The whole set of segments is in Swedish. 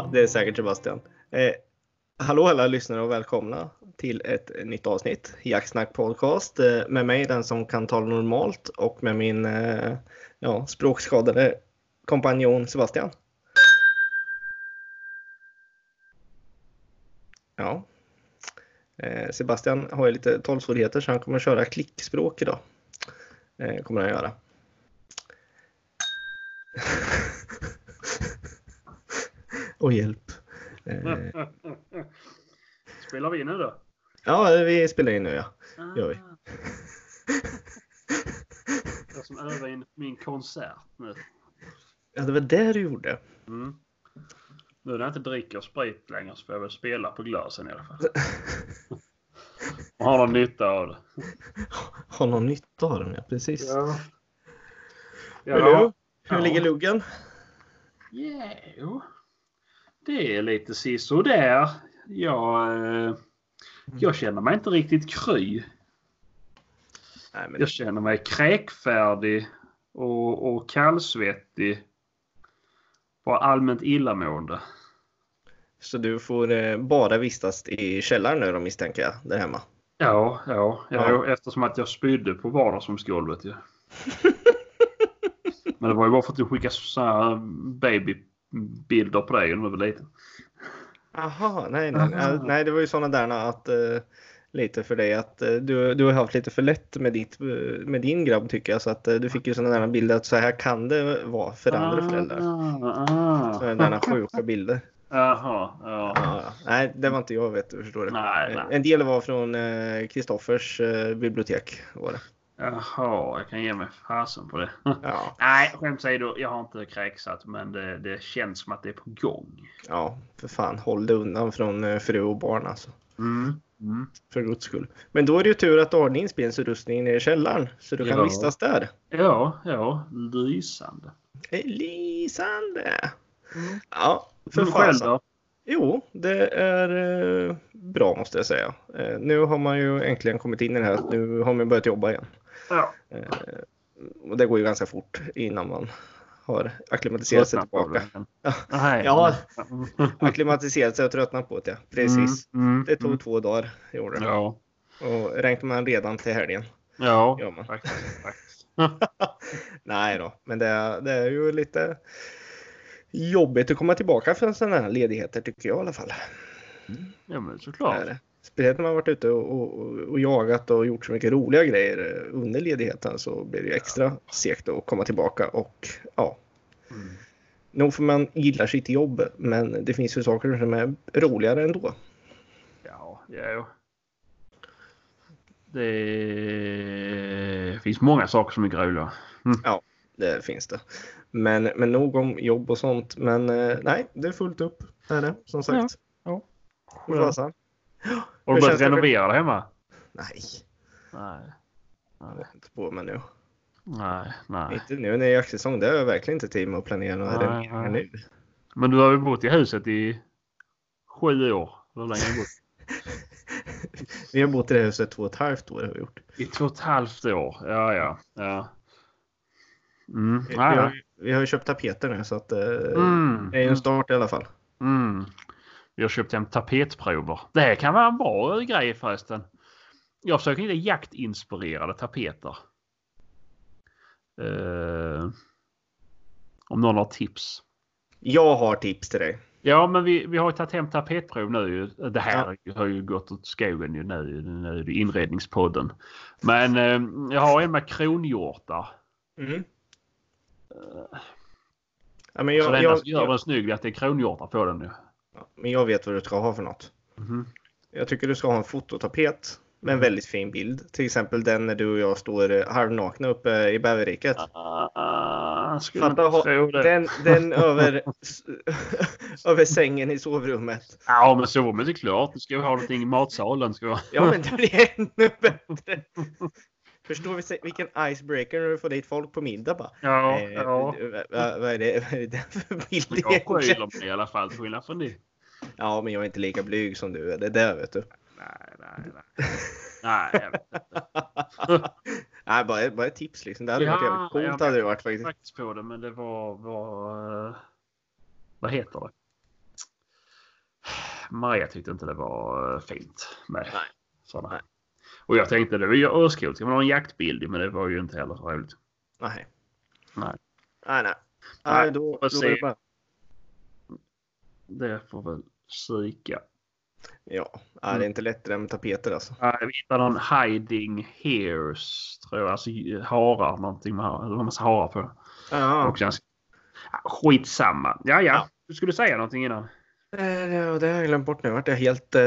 Ja, det är säkert Sebastian. Eh, hallå alla lyssnare och välkomna till ett nytt avsnitt. Jaktsnack podcast eh, med mig, den som kan tala normalt och med min eh, ja, språkskadade kompanjon Sebastian. Ja. Eh, Sebastian har ju lite talsvårigheter så han kommer köra klickspråk idag. Eh, kommer han göra och hjälp. Eh, Spelar vi in nu då? ja, vi spelar in nu ja. Gör vi. Jag som övar in min konsert nu. Ja, det var det du gjorde. Mm. Nu när jag inte dricker sprit längre så får jag väl spela på glasen i alla fall. Och ha någon nytta av det. Har någon nytta av den, ja precis. Ja. Hur, Ja. hur Ja. ligger luggen? Yeah, jo. Det är lite sisådär. Jag, eh, jag känner mig inte riktigt kry. Nej, men, Jag känner mig kräkfärdig och, och kallsvettig. Bara allmänt illamående. så du får eh, bara vistas i källaren nu då misstänker jag, där hemma? Ja, ja, ja, Ja. eftersom att jag spydde på vardagsrumsgolvet ju. Men det var ju bara för att du skickade sådana babybilder på dig när du var liten. Aha, nej, nej, nej, det var ju sådana där att eh, lite för dig att eh, du, du har haft lite för lätt med, ditt, eh, med din grabb tycker jag så att du fick ju sådana där bilder att så här kan det vara för andra föräldrar. Ah, Sådana där sjuka bilder. Jaha, ja. Nej, det var inte jag vet du, förstår du. Nej, nej. En del var från Kristoffers bibliotek. Var det. Jaha, jag kan ge mig fasen på det. Ja, Nej, skämt åsido, jag har inte kräksat men det, det känns som att det är på gång. ja, för fan håll dig undan från eh, fru och barn alltså. Mm. Mm. För guds skull. Men då är det ju tur att du har din inspelningsutrustning nere i källaren så du kan Ja. vistas där. Ja, ja, lysande. Eh, Lysande! Mm. Ja, för Men själv då? Jo, det är eh, bra måste jag säga. Eh, nu har man ju äntligen kommit in i det här nu har man börjat jobba igen. Ja. Eh, och det går ju ganska fort innan man har acklimatiserat sig tillbaka. Ja. Ja. Acklimatiserat sig och tröttnat på det, ja. Precis. Mm, mm, Det tog mm. två dagar, gjorde det. Ja. Och räknar man redan till helgen. Ja, Gör man. faktiskt. faktiskt. Nej då, men det är, det är ju lite jobbigt att komma tillbaka från sådana här ledigheter tycker jag i alla fall. Ja, men såklart. det. Speciellt när man varit ute och, och, och jagat och gjort så mycket roliga grejer eh, under ledigheten så blir det ju extra segt att komma tillbaka och ja, Mm. nog får man gilla sitt jobb men det finns ju saker som är roligare ändå. Ja, ja. Det finns många saker som är roliga. Det finns det. Men, men nog om jobb och sånt. Men eh, nej, det är fullt upp. Det är det, som sagt. Ja. För fasen. Har du börjat det renovera där hemma? Nej, Nej. jag vet inte på mig nu. Nej, nej. Inte nu när det är jaktsäsong. Det har jag verkligen inte tid med att planera några renoveringar nu. Men du har ju bott i huset i sju år. Hur länge har du bott? Vi har bott i det huset två och ett halvt år. Har vi gjort. I två och ett halvt år. Ja, ja. ja. Mm. Vi, har, vi har köpt tapeter nu så att eh, Mm. det är ju en start i alla fall. Mm. Vi har köpt hem tapetprover. Det här kan vara en bra grej förresten. Jag försöker hitta jaktinspirerade tapeter. Eh, om någon har tips. Jag har tips till dig. Ja, men vi, vi har ju tagit hem tapetprov nu. Det här har ju gått åt skogen ju nu. Nu är det inredningspodden. Men eh, jag har en med kronhjortar. Mm. Ja, men, så jag, det enda jag, som gör den snygg är att det är kronhjortar på den nu. Ja, men jag vet vad du ska ha för något. Mhm. Jag tycker du ska ha en fototapet med en Mm. väldigt fin bild. Till exempel den när du och jag står eh, halvnakna uppe i bäverriket. Ah, Fatta ha-. Den, den över, över sängen i sovrummet. Ja, men sovrummet är klart. Nu ska vi ha någonting i matsalen. Ska vi. Ja, men det blir ännu bättre. Förstår vi vilken icebreaker när du får dit folk på middag bara. Ja, Eh, ja. vad, vad, är det, vad är det för bild Jag egentligen? mig i alla fall till skillnad från dig. Ja, men jag är inte lika blyg som du är. Det där vet du. Nej, nej, nej. Nej, jag vet inte. Nej, bara, bara ett tips liksom. Det hade Ja, varit jävligt coolt. ja, hade det varit faktiskt. faktiskt på det, men det var... var eh, vad heter det? Maria tyckte inte det var eh, fint med Nej. sådana. Nej. Och jag tänkte det var ju örskot. Ska man ha en jaktbild? Men det var ju inte heller så roligt. Nej. Nej. Nej, nej. Nej, Nej, då, då är det bara... Det får väl psyka. Ja, nej, det är inte lätt det där med tapeter alltså. Ja, Vi hittade någon hiding hairs tror jag. Alltså harar någonting med har- eller en massa harar på. Ja, Och sen, skitsamma. Ja, ja. Ja. Du skulle säga någonting innan. Eh, det har jag glömt bort nu. Vart det helt eh,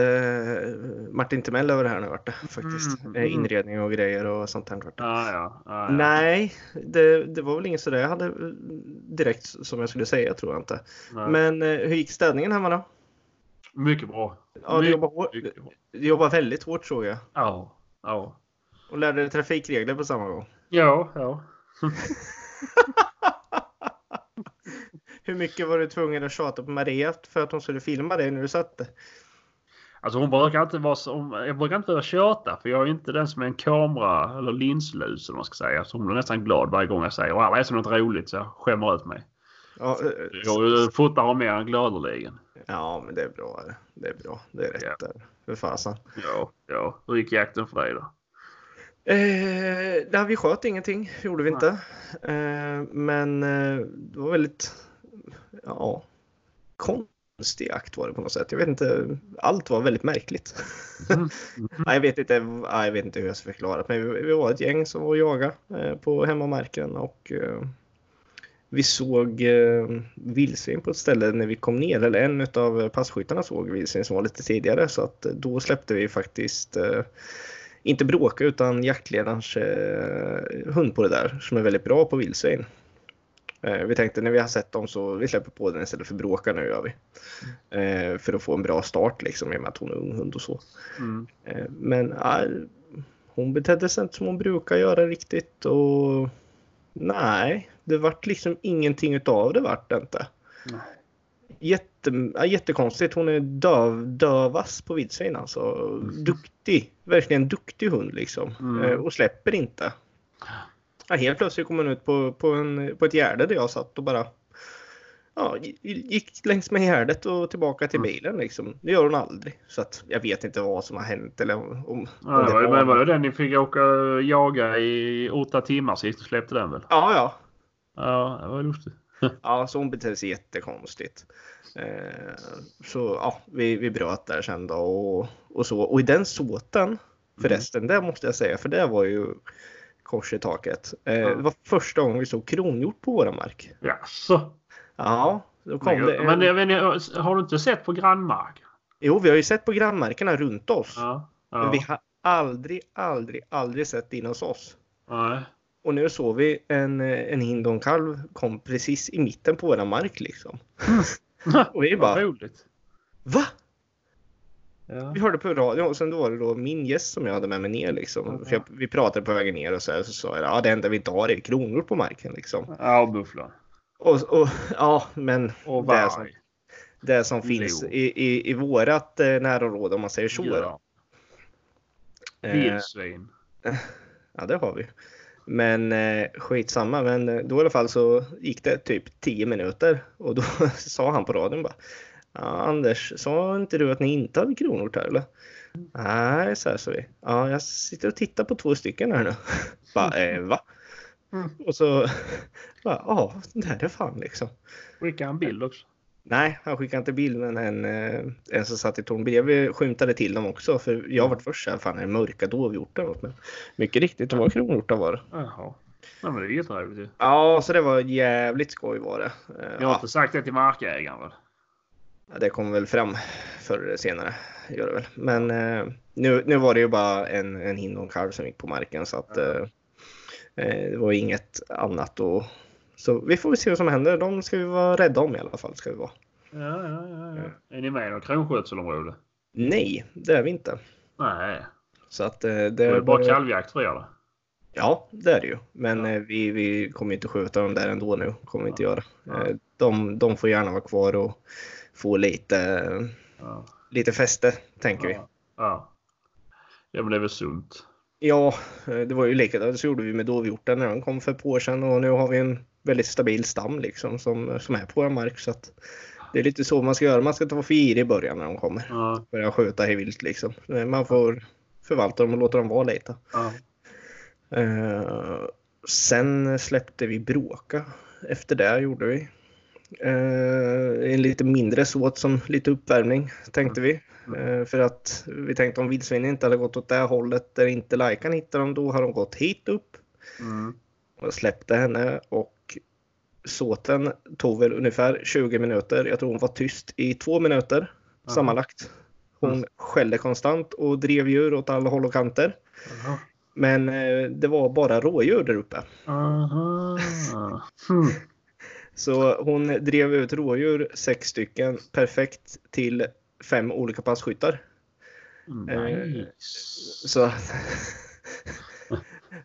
Martin Timell över det här nu vart det faktiskt. Mm, mm. Inredning och grejer och sånt. Vart det. Ja, ja. ja, ja. Nej, det, det var väl inget sådär jag hade eh, direkt som jag skulle säga tror jag inte. Nej. Men eh, hur gick städningen hemma då? Mycket bra. Ja, du mycket, jobbar, hår- mycket bra. du jobbar väldigt hårt såg jag. Ja, ja. Och lärde dig trafikregler på samma gång. Ja, ja. Hur mycket var du tvungen att tjata på Maria för att hon skulle filma dig när du satt där? Alltså hon brukar inte vara så, jag brukar inte behöva tjata för jag är inte den som är en kamera eller linslus eller man ska säga. Så hon blir nästan glad varje gång jag säger wow, det är så något roligt så jag skämmer ut mig. Ja, eh, Jag fotar har mer än gladeligen. ja, men det är bra. Det är bra. Det är rätt Ja. där. För fasen. Ja, ja. Hur gick jakten för dig då? Eh, nej, vi sköt ingenting, gjorde vi inte. Eh, men eh, det var väldigt, ja, konstig jakt var det på något sätt. Jag vet inte, allt var väldigt märkligt. Mm. nej, jag, vet inte, jag vet inte hur jag ska förklara men vi, vi var ett gäng som var och jagade eh, på hemmamarken och eh, vi såg eh, vildsvin på ett ställe när vi kom ner, eller en av passkyttarna såg vildsvin som var lite tidigare så att då släppte vi faktiskt eh, inte bråka utan jaktledarens eh, hund på det där som är väldigt bra på vildsvin. Eh, vi tänkte när vi har sett dem så vi släpper på den istället för bråka nu gör vi. Eh, för att få en bra start liksom i och med att hon är ung hund och så. Mm. Eh, men hon betedde sig inte som hon brukar göra riktigt och nej, det vart liksom ingenting utav det vart det inte. Nej. Jätte, ja, jättekonstigt. Hon är döv, dövas på vildsvin alltså. Duktig. Verkligen duktig hund liksom. Mm. Och släpper inte. Ja, helt plötsligt kom hon ut på, på, en, på ett gärde där jag satt och bara ja, gi- gick längs med gärdet och tillbaka till Mm. bilen liksom. Det gör hon aldrig. Så att jag vet inte vad som har hänt eller om, om Ja, det var, men var det den ni fick åka jaga i åtta timmar sist och släppte den väl? Ja, ja. Ja, det var lustigt. Ja, så hon betedde sig jättekonstigt. Eh, så ja, vi, vi bröt där sen då och, och så. Och i den såten förresten, det måste jag säga, för det var ju kors i taket. Eh, Ja. Det var första gången vi såg kronhjort på våra mark. Jaså? Ja, då kom Men, det en... men jag inte, har du inte sett på grannmark? Jo, vi har ju sett på grannmarkerna runt oss. Ja. Men ja. vi har aldrig, aldrig, aldrig sett in hos oss. Nej. Och nu såg vi en, en hind och en kalv kom precis i mitten på våra mark liksom. Och vi Vad bara, roligt. va? Ja. Vi hörde på radio och sen då var det då min gäst som jag hade med mig ner liksom. För jag, vi pratade på vägen ner och så, här, så sa jag ja det enda vi inte har är kronor på marken liksom. Ja, bufflan. Och, och ja men Och det som, det som finns i, i, i vårat eh, närområde om man säger så. Ja. Eh, Vildsvin. ja det har vi. Men eh, skitsamma men eh, då i alla fall så gick det typ 10 minuter och då sa han på radion bara Ja, Anders, sa inte du att ni inte hade kronort här eller? Nej, så här sa vi. Ja, jag sitter och tittar på två stycken här nu. Bara, eh, va? Mm. Och så, bara, ja, det här är fan liksom. Skicka en bild också. Nej, han skickade inte bild men en, eh, en som satt i torn bredvid skymtade till dem också. För jag var först såhär, fan är det mörka dovhjortar? Men mycket riktigt, de var kronhjortar var det. Jaha. Ja, men det är jätteroligt ju. Ja, så det var jävligt skoj var det. Eh, Jag har inte sagt det till markägaren väl? Det kommer väl fram förr eller senare. Gör det väl. Men eh, nu, nu var det ju bara en, en hind och en kalv som gick på marken så att eh, eh, det var inget annat. Och, så vi får väl se vad som händer. De ska vi vara rädda om i alla fall. Ska vi vara. Ja, ja, ja. ja. Är ni med i något kronskötselområde? Nej, det är vi inte. Nej. Så att eh, Det det är bara kalvjakt för er då? Ja, det är det ju. Men Ja. eh, vi, vi kommer inte skjuta dem där ändå nu. kommer vi inte göra. Ja. Eh, de, de får gärna vara kvar och få lite, Ja. lite fäste, tänker vi. Ja. ja. Ja, men det är väl sunt. Ja, det var ju likadant så gjorde vi med dovhjorten när de kom för ett par år sedan och nu har vi en väldigt stabil stam liksom som, som är på vår mark. Så att Det är lite så man ska göra. Man ska inte vara för girig i början när de kommer. Ja. Börja skjuta hej vilt liksom. Man får förvalta dem och låta dem vara lite. Ja. Eh, sen släppte vi Bråka. Efter det gjorde vi. Eh, en lite mindre såt som lite uppvärmning tänkte vi. Eh, för att vi tänkte om vildsvinen inte hade gått åt det hållet där inte Lajkan hittade dem, då har de gått hit upp. Mm. Jag släppte henne och såten tog väl ungefär 20 minuter. Jag tror hon var tyst i två minuter Ja. sammanlagt. Hon Mm. skällde konstant och drev djur åt alla håll och kanter. Jaha. Men eh, det var bara rådjur där uppe. Så hon drev ut rådjur, sex stycken, perfekt till fem olika passkyttar. Nice. Så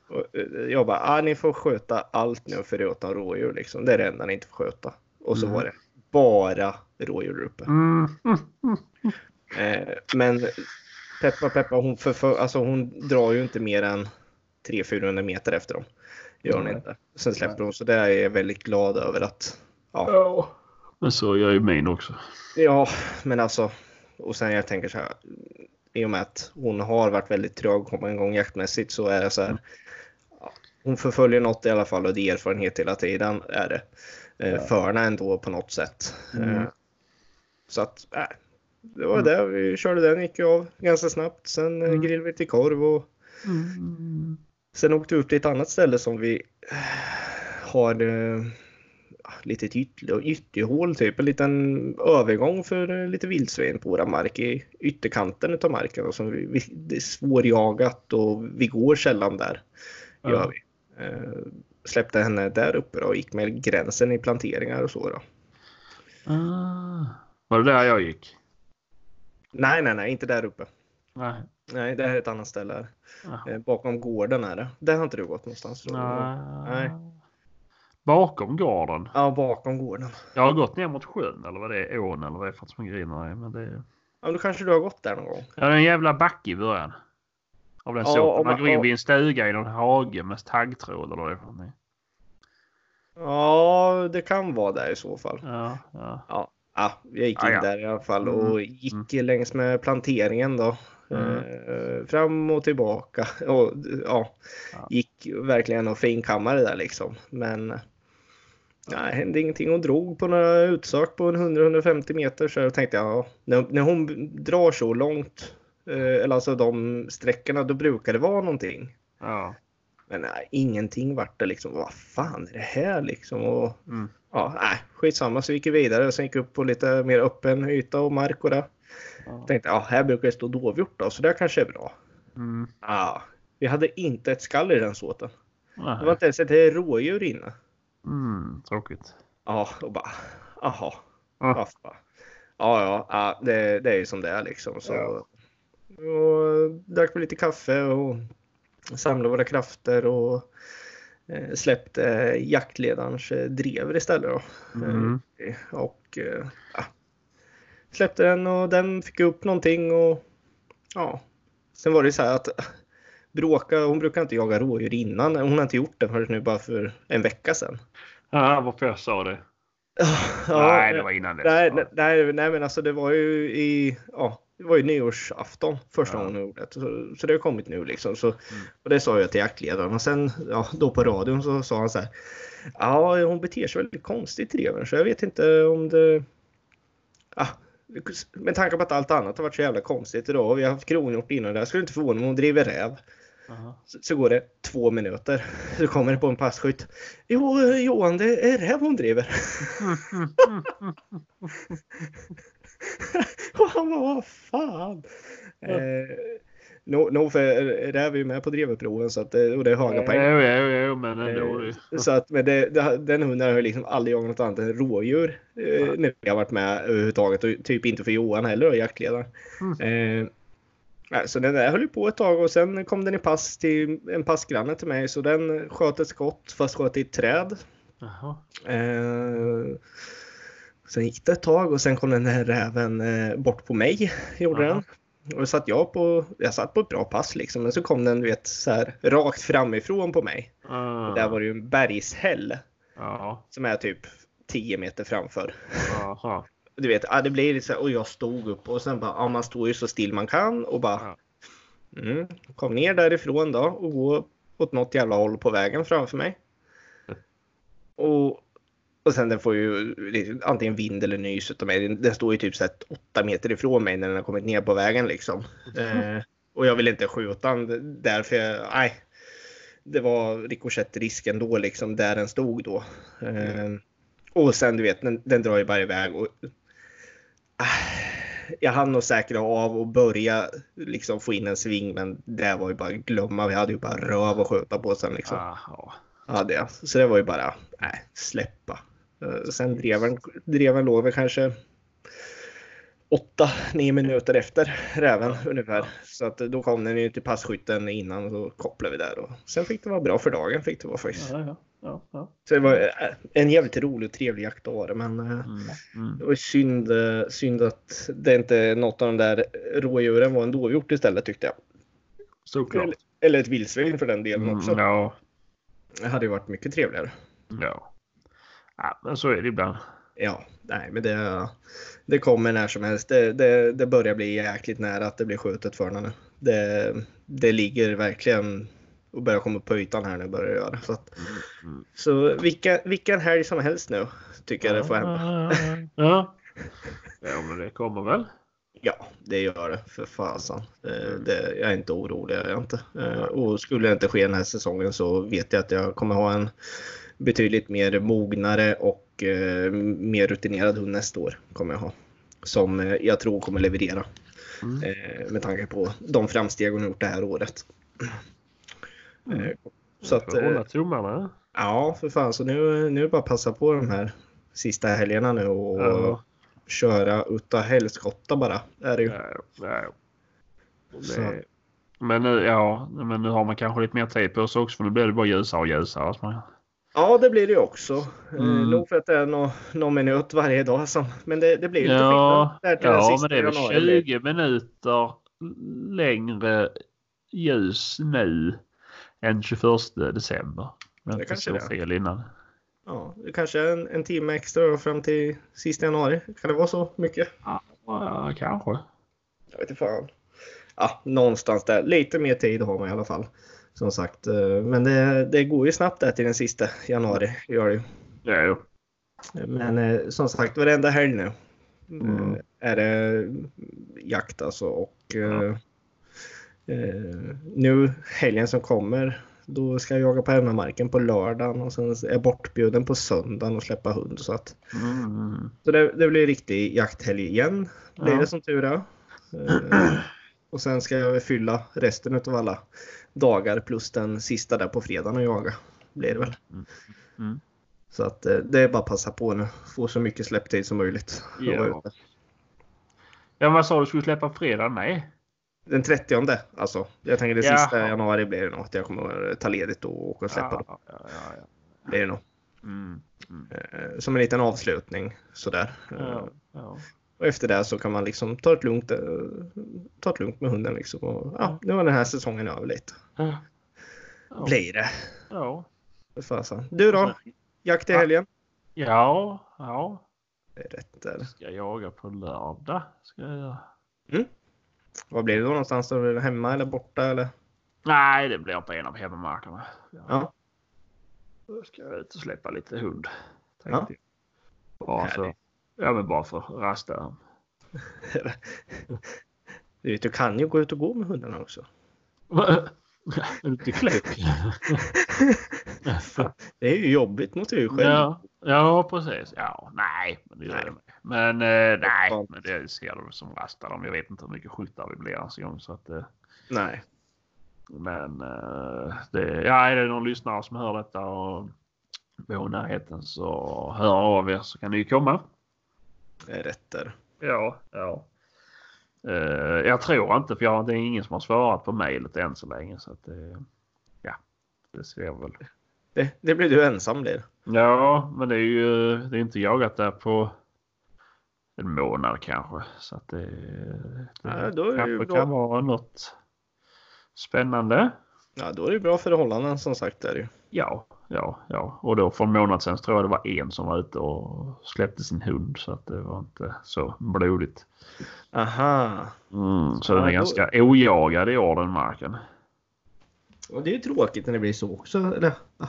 Och, eh, jag bara, ah, ni får sköta allt nu förutom rådjur liksom. Det är det enda ni inte får sköta. Och så Mm. var det bara rådjur uppe. Mm. Eh, men peppa peppa, hon, förför, alltså, hon drar ju inte mer än 300-400 meter efter dem. Gör hon inte. Sen släpper hon, så det är jag väldigt glad över att ja, Ja. Men så gör ju min också. Ja, men alltså. Och sen jag tänker så här. I och med att hon har varit väldigt trög att komma igång jaktmässigt så är det så här. ja, Hon förföljer något i alla fall och det är erfarenhet hela tiden är det. Eh, Ja. För henne ändå på något sätt. Mm. Eh, Så att, äh, det var det. Vi körde den, gick ju av ganska snabbt. Sen mm. Mm. grillade vi till korv och Mm. Sen åkte vi upp till ett annat ställe som vi eh, har eh, lite ett ytter, ytterhål, typ en liten övergång för eh, lite vildsvin på våra mark i ytterkanten utav marken. Och som vi, vi, det är svårjagat och vi går sällan där. Gör Ja. vi. Eh, släppte henne där uppe då, och gick med gränsen i planteringar och så. Då. Ah. Var det där jag gick? Nej, nej, nej, inte där uppe. Nej. Nej, det här är ett annat ställe. Jaha. Eh, bakom gården är det. Där har inte du gått någonstans. Så- Nej. Bakom gården. Ja, bakom gården. Jag har gått ner mot sjön eller vad det är. Ån eller vad det är för att som griner är. Men det är... Ja, då kanske du har gått där någon gång. Ja, det är en jävla backe i början. Av den Ja, sorten. Man går in vid en stuga i någon hage med taggtråd eller vad det är för någonting. Ja, det kan vara där i så fall. Ja, ja. Ja, ja jag gick in där i alla fall Mm, och gick längs med planteringen då. Mm. Eh, fram och tillbaka. Och, ja, Ja. gick verkligen och finkammade där liksom. Men nej, hände ingenting. Hon drog på några utsök på en 100-150 meter så jag tänkte jag, ja, när, när hon drar så långt, eh, eller alltså de sträckorna, då brukar det vara någonting. ja. Men nej, ingenting vart det liksom. Vad fan är det här liksom? Och, Mm. ja, nej, skitsamma. Så gick vi vidare och sen gick upp på lite mer öppen yta och mark och det. Ja. Tänkte, ja, här brukar det stå dovhjort då, så det kanske är bra. Mm. Ja, vi hade inte ett skall i den såten. Det var inte ens ett rådjur inne. Mm. Tråkigt. Ja, och bara, jaha. Ja. Ja, ja, ja, det, det är ju som det är liksom. Så, Ja. och drack vi lite kaffe och samlade våra krafter och eh, släppte jaktledarens eh, drever istället. Då. Mm. Eh, och eh, ja, släppte den och den fick upp någonting och ja. Sen var det så här att Bråka, hon brukar inte jaga rådjur innan. Hon har inte gjort det förrän nu bara för en vecka sedan. Ja, varför jag sa det? Ja, nej, det var innan dess. Nej, nej, nej, nej, men alltså det var ju i, ja, det var ju nyårsafton första Ja. gången hon gjorde det. Så, så det har kommit nu liksom. Så, Mm. Och det sa jag till jaktledaren och sen ja, då på radion så sa han så här. Ja, hon beter sig väldigt konstigt dreven så jag vet inte om det. Ja, med tanke på att allt annat har varit så jävla konstigt idag och vi har haft kronhjort innan det. Jag skulle inte förvåna mig om hon driver räv. Jaha. Så, så går det två minuter. Så kommer det på en passkytt. Jo, Johan, det är räv hon driver. Och han bara, vad fan. Ja. Eh, no, no, för räv är ju med på så att, det- och det är höga poäng. Jo, jo, jo, men ändå. Eh, det- Så att, men det, det, den hunden har ju liksom aldrig jagat något annat än rådjur eh, Ja. när jag har varit med överhuvudtaget och typ inte för Johan heller jaktledaren. Mm. Eh, så den där höll ju på ett tag och sen kom den i pass till en passgranne till mig så den sköt ett skott fast sköt i ett träd. Eh, sen gick det ett tag och sen kom den här räven eh, bort på mig. Gjorde Aha. den. Och satt jag på, jag satt på ett bra pass liksom. Men så kom den du vet så här rakt framifrån på mig. Och där var det ju en bergshäll Ja. som är typ 10 meter framför. Jaha. du vet, ja, det blir lite så här, och jag stod upp och sen bara, ja, man står ju så still man kan och bara mm, kom ner därifrån då och gå åt något jävla håll på vägen framför mig. Och, och sen den får ju antingen vind eller nys utav mig. Den står ju typ så här åtta meter ifrån mig när den har kommit ner på vägen liksom. Eh, och jag vill inte skjuta den därför jag, nej. Det var rikoschettrisken då liksom där den stod då. Eh, och sen du vet, den, den drar ju bara iväg. Och, jag hann nog säkra av och börja liksom få in en sving men det var ju bara glömma. Vi hade ju bara röv och skjuta på sen liksom. Aha. Hade jag. Så det var ju bara, nej, släppa. Eh, Sen drev han, drev han lovet kanske 8-9 minuter efter räven ungefär. Så att då kom den ju till passkytten innan och så kopplade vi där. Och sen fick det vara bra för dagen. Fick det vara faktiskt. Ja, ja, ja. Så det var eh, en jävligt rolig och trevlig jakt att vara men eh, Mm, mm. det var synd, eh, synd att det inte något av de där rådjuren var en dovhjort istället tyckte jag. Såklart. Eller, eller ett vildsvin för den delen också. Mm, ja, Det hade ju varit mycket trevligare. ja. Ja, men så är det ibland. Ja, nej, men det, det kommer när som helst. Det, det, det börjar bli jäkligt nära att det blir skjutet för den nu. Det, det ligger verkligen och börjar komma upp på ytan här nu börjar göra. Så, att, Mm. så vilka, vilken helg som helst nu tycker jag det får hända. Ja. ja, men det kommer väl. Ja, det gör det för fasen. Eh, Det, jag är inte orolig, jag är inte. Eh, Och skulle det inte ske den här säsongen så vet jag att jag kommer ha en betydligt mer mognare och eh, mer rutinerad hund nästa år. Kommer jag ha. Som jag tror kommer leverera. Mm. Med tanke på de framsteg hon har gjort det här året. Mm. Så att, hålla tummarna. ja, för fan. Så nu, nu är det bara att passa på de här sista helgerna nu och Ja. Köra utav helskotta bara. Är det ju. Ja, ja. Men nu, ja, men nu har man kanske lite mer tid på sig också för nu blir det bara ljusare och ljusare. Ja, det blir det också. Mm. Mm. nog för att det är nå- någon minut varje dag. Som, men det, det blir lite Ja, skillnad. Ja men det är väl januari. 20 minuter längre ljus nu än 21 december. Men Det kanske är. fel innan. Ja, kanske en, en timme extra fram till sista januari. Kan det vara så mycket? Ja, kanske. Jag vet inte fan. Ja, någonstans där. Lite mer tid har man i alla fall. Som sagt, eh, men det, det går ju snabbt där till den sista januari. Gör det. Ja, jo. Men eh, som sagt, varenda helg nu Mm. eh, är det jakt alltså. Och eh, eh, nu helgen som kommer, då ska jag jaga på hemmamarken på lördagen och sen är jag bortbjuden på söndagen och släppa hund. Så, att, Mm. så det, det blir riktig jakthelg igen, blir Ja. det som tur är. Eh, och sen ska jag fylla resten av alla dagar plus den sista där på fredagen och jaga. Blir det väl. Mm. Så att eh, det är bara att passa på nu. Få så mycket släpptid som möjligt. Ja. Ja, vad sa du? Skulle släppa fredag? Nej. Den 30 alltså. Jag tänker det Jaha. sista januari blir det nog att jag kommer ta ledigt och åka och släppa. Ja, ja, ja, ja. Blir det nog. Mm. Mm. Eh, Som en liten avslutning sådär. Eh, Ja, ja. Och efter det så kan man liksom ta det lugnt, eh, ta det lugnt med hunden liksom. Och, ja, nu var den här säsongen över lite. Ja. Ja. Blir det. Ja. Fasen. Du då? Jakt i Ja. helgen? Ja, ja. Det är rätt där. Ska jag jaga på lördag? Ska jag göra. Var blir det då någonstans? Är det Hemma eller borta eller? Nej, det blir på en av hemmamarkerna. Ja. Då ska jag ut och släppa lite hund. Ja. Jag. Bara för, ja, men bara för rasta. Du vet, du kan ju gå ut och gå med hundarna också. Är du inte klok? Det är ju jobbigt mot dig själv. ja, ja, precis. Ja, nej, men det gör Nej. det med. Men eh, nej, men det ser du som rastar dem. Jag vet inte hur mycket skyttar vi blir ens en gång. Så att, eh, Nej. Men eh, det, ja, är det någon lyssnare som hör detta och bor i närheten så hör av er så kan ni ju komma. Det är rätt där. Ja, ja. Eh, jag tror inte för jag, det är ingen som har svarat på mejlet än så länge så att eh, ja, det ser väl. Det, det blir du ensam blir. Ja, men det är ju det är inte jagat där på en månad kanske så att det, det Ja, då är det kanske kan vara något spännande. Ja, då är det bra förhållanden som sagt. Är det. ju. Ja, ja, ja. Och då för en månad sedan så tror jag det var en som var ute och släppte sin hund så att det var inte så blodigt. Aha. Mm, så Ja, den är då- ganska ojagad i år den marken. Och det är ju tråkigt när det blir så också. Eller, ja,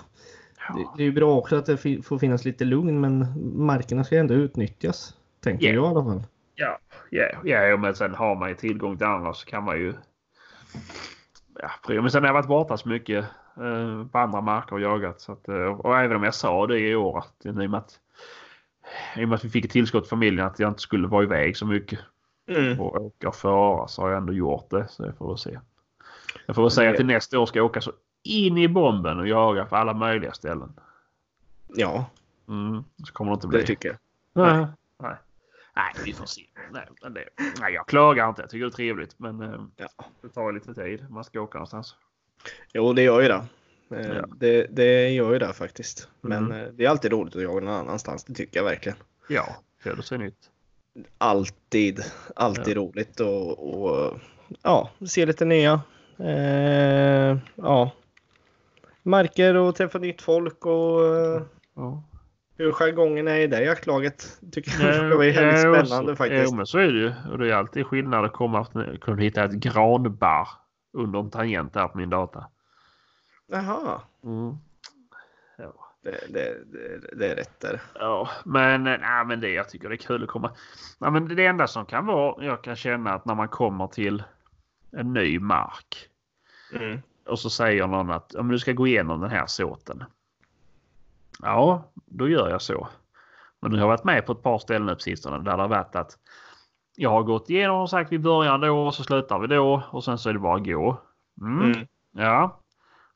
det, det är ju bra också att det får finnas lite lugn men markerna ska ändå utnyttjas. Tänker Ja. jag i alla fall. Ja, ja, ja, men sen har man ju tillgång till andra så kan man ju. Ja, men sen har jag varit borta så mycket eh, på andra marker och jagat. Så att, eh, och även om jag sa det i år att i och med att, i och med att vi fick ett tillskott i familjen att jag inte skulle vara iväg så mycket Mm. och åka och föra så har jag ändå gjort det. Så jag får väl se. Jag får väl säga att till nästa år ska jag åka så in i bomben och jaga på alla möjliga ställen. Ja, Mm, så kommer det inte bli. det tycker jag. Nej. Nej. Nej, vi får se. Nej, men det, nej, jag klagar inte. Jag tycker det är trevligt. Men eh, Ja. det tar lite tid. Man ska åka någonstans. Jo, det gör ju det. Eh, Ja. Det, det gör ju det faktiskt. Men Mm. eh, det är alltid roligt att jaga någon annanstans. Det tycker jag verkligen. Ja, det är nytt. Alltid, alltid roligt och, och ja, se lite nya. Eh, ja. Marker och träffa nytt folk och Ja. Hur jargongen är i det jaktlaget. Tycker jag Ja, det var väldigt ja, spännande så- faktiskt. Jo, men så är det ju. Och det är alltid skillnad att komma att kunna hitta ett granbarr under en tangent där på min data. Jaha, Mm. Ja. det, det, det, det är rätt där. Ja, men, nej, men det, jag tycker det är kul att komma. Nej, men det enda som kan vara, jag kan känna att när man kommer till en ny mark Mm. och så säger någon att om du ska gå igenom den här såten. Ja, då gör jag så. Men nu har jag varit med på ett par ställen på sistone där det har varit att jag har gått igenom och sagt vi börjar då och så slutar vi då och sen så är det bara att gå. Mm. Mm. Ja.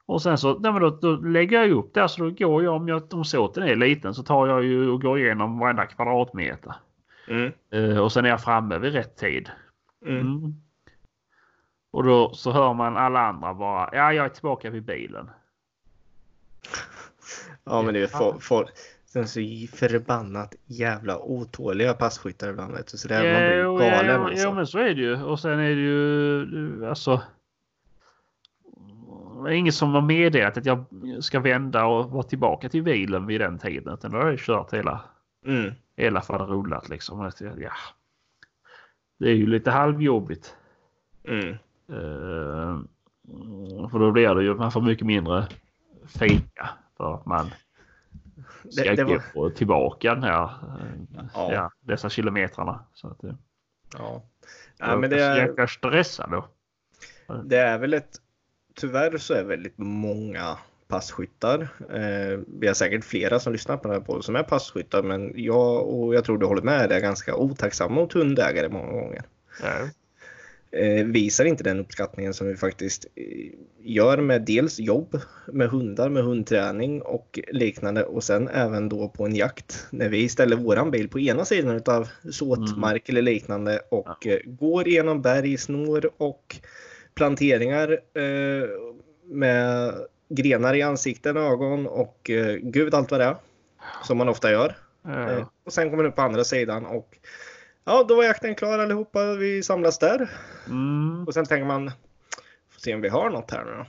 Och sen så nej, men då, då lägger jag upp där så då går jag om, jag om såten är liten så tar jag ju och går igenom varenda kvadratmeter. Mm. Eh, och sen är jag framme vid rätt tid. Mm. Mm. Och då så hör man alla andra bara ja jag är tillbaka vid bilen. Ja, men det är folk. folk Sen så förbannat jävla otåliga passkyttar ibland. Vet du, så det är, man blir galen jo, alltså. jo men så är det ju. Och sen är det ju alltså. Det är ingen som har meddelat att jag ska vända och vara tillbaka till bilen vid den tiden. Utan då har jag kört hela, Mm. hela rullat liksom. Ja. Det är ju lite halvjobbigt. Mm. Eh, för då blir det ju, man får mycket mindre fika. För att man ska Det, det gå var, tillbaka den här, Ja. ja. dessa kilometrarna. Så att, eh, ja. Ja, men det är jäkla stressad då. det är väl ett... Tyvärr så är väldigt många passkyttar. Eh, vi har säkert flera som lyssnar på den här podden som är passkyttar. Men jag och jag tror du håller med, det är ganska otacksamma mot hundägare många gånger. Ja. Eh, visar inte den uppskattningen som vi faktiskt eh, gör med dels jobb med hundar, med hundträning och liknande och sen även då på en jakt när vi ställer våran bil på ena sidan utav såtmark eller liknande och eh, går igenom berg, snår och planteringar eh, med grenar i ansikten, ögon och eh, gud allt vad det är. Som man ofta gör. Eh, Ja. och sen kommer man upp på andra sidan och ja, då var jakten klar allihopa. Vi samlas där. Mm. Och sen tänker man, får se om vi har något här nu då.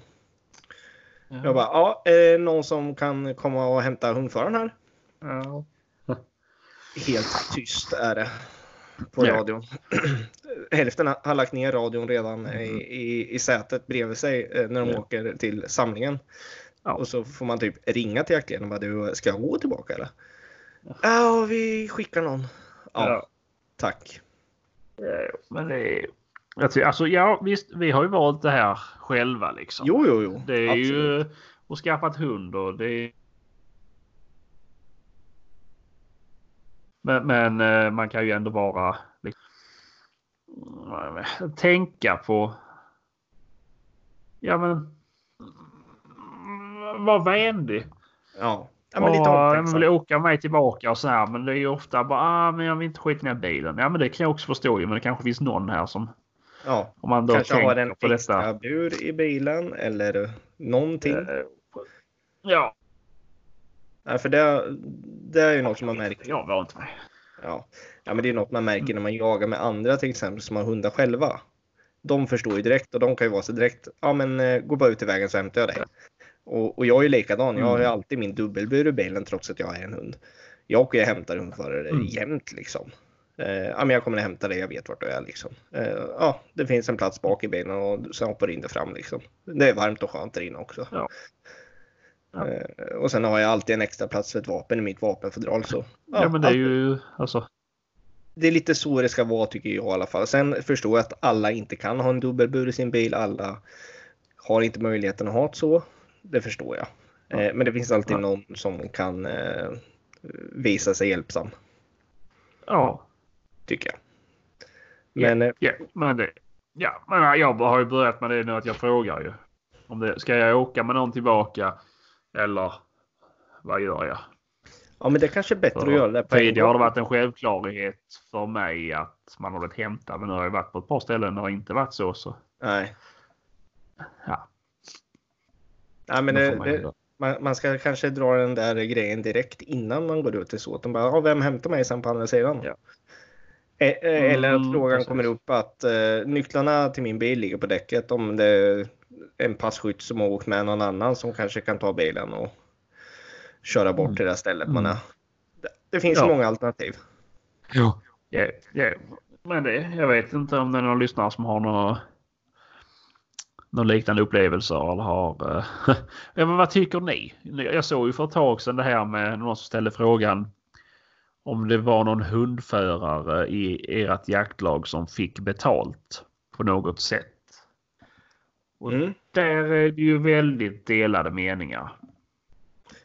Ja. Jag bara, ja, är det någon som kan komma och hämta hundföraren här? Ja. Helt tyst är det på Ja. radion. Hälften har lagt ner radion redan i, i, i sätet bredvid sig eh, när de Ja. åker till samlingen. Ja. Och så får man typ ringa till jaktledaren och bara, du, ska jag gå tillbaka eller? Ja, vi skickar någon. Ja. Tack. Ja, Men det är... Jag tycker, alltså ja visst, vi har ju valt det här själva liksom. Jo, jo, jo. Det är Absolut. ju att skaffa ett hund och det är... Men, men eh, man kan ju ändå vara... Liksom, tänka på... Ja men... Var vänlig. Ja, ja men lite Ja, jag omtänksam. vill åka mig tillbaka och så här. Men det är ju ofta bara, ah, men jag vill inte skita ner bilen. Ja, men det kan jag också förstå ju. Men det kanske finns någon här som, Ja, om man då kanske har en på extra detta. bur i bilen eller någonting. Eh, Ja, Nej, för det, det är ju något som man märker. jag var inte med. Ja. ja, men det är något man märker när man jagar med andra till exempel som har hundar själva. De förstår ju direkt och de kan ju vara så direkt. Ja, men eh, gå bara ut i vägen så hämtar jag dig. Och, och jag är ju likadan. Jag har ju Mm. alltid min dubbelbur i bilen trots att jag är en hund. Jag åker och hämtar hundförare Mm. jämt liksom. Eh, ja, men jag kommer att hämta dig, jag vet vart du är liksom. Eh, ja, det finns en plats bak i bilen och sen hoppar du in där fram liksom. Det är varmt och skönt där inne också. Ja. Ja. Eh, och sen har jag alltid en extra plats för ett vapen i mitt vapenfodral. Så, Ja, men det är ju alltså. det är lite så det ska vara tycker jag i alla fall. Sen förstår jag att alla inte kan ha en dubbelbur i sin bil. Alla har inte möjligheten att ha det så. Det förstår jag. Ja. Eh, Men det finns alltid Ja. någon som kan eh, visa sig hjälpsam, Ja. tycker jag. Ja, Men eh, ja, men det. Ja, men jag har ju börjat med det nu att jag frågar ju. Om det, ska jag åka med någon tillbaka? Eller vad gör jag? ja, men det kanske är bättre att För göra det på Tidigare har det varit en självklarhet för mig att man har blivit hämtad. Men nu har jag varit på ett par ställen där det inte varit så. så Nej. ja, Nej, men det, det, man, man ska kanske dra den där grejen direkt innan man går ut till så att de bara, ja, vem hämtar mig sen på andra sidan? Ja. E- e- Eller att Mm, frågan precis. kommer upp att eh, nycklarna till min bil ligger på däcket om det är en passkytt som har åkt med någon annan som kanske kan ta bilen och köra bort Mm. till det där stället man Mm. är. Det, det finns Ja. många alternativ. Ja. Ja, ja. Men det, jag vet inte om det är någon lyssnare som har några, någon liknande upplevelser eller har... eh, ja, men vad tycker ni? Jag såg ju för ett tag sedan det här med någon som ställde frågan om det var någon hundförare i ert jaktlag som fick betalt på något sätt. Och Mm. där är det ju väldigt delade meningar.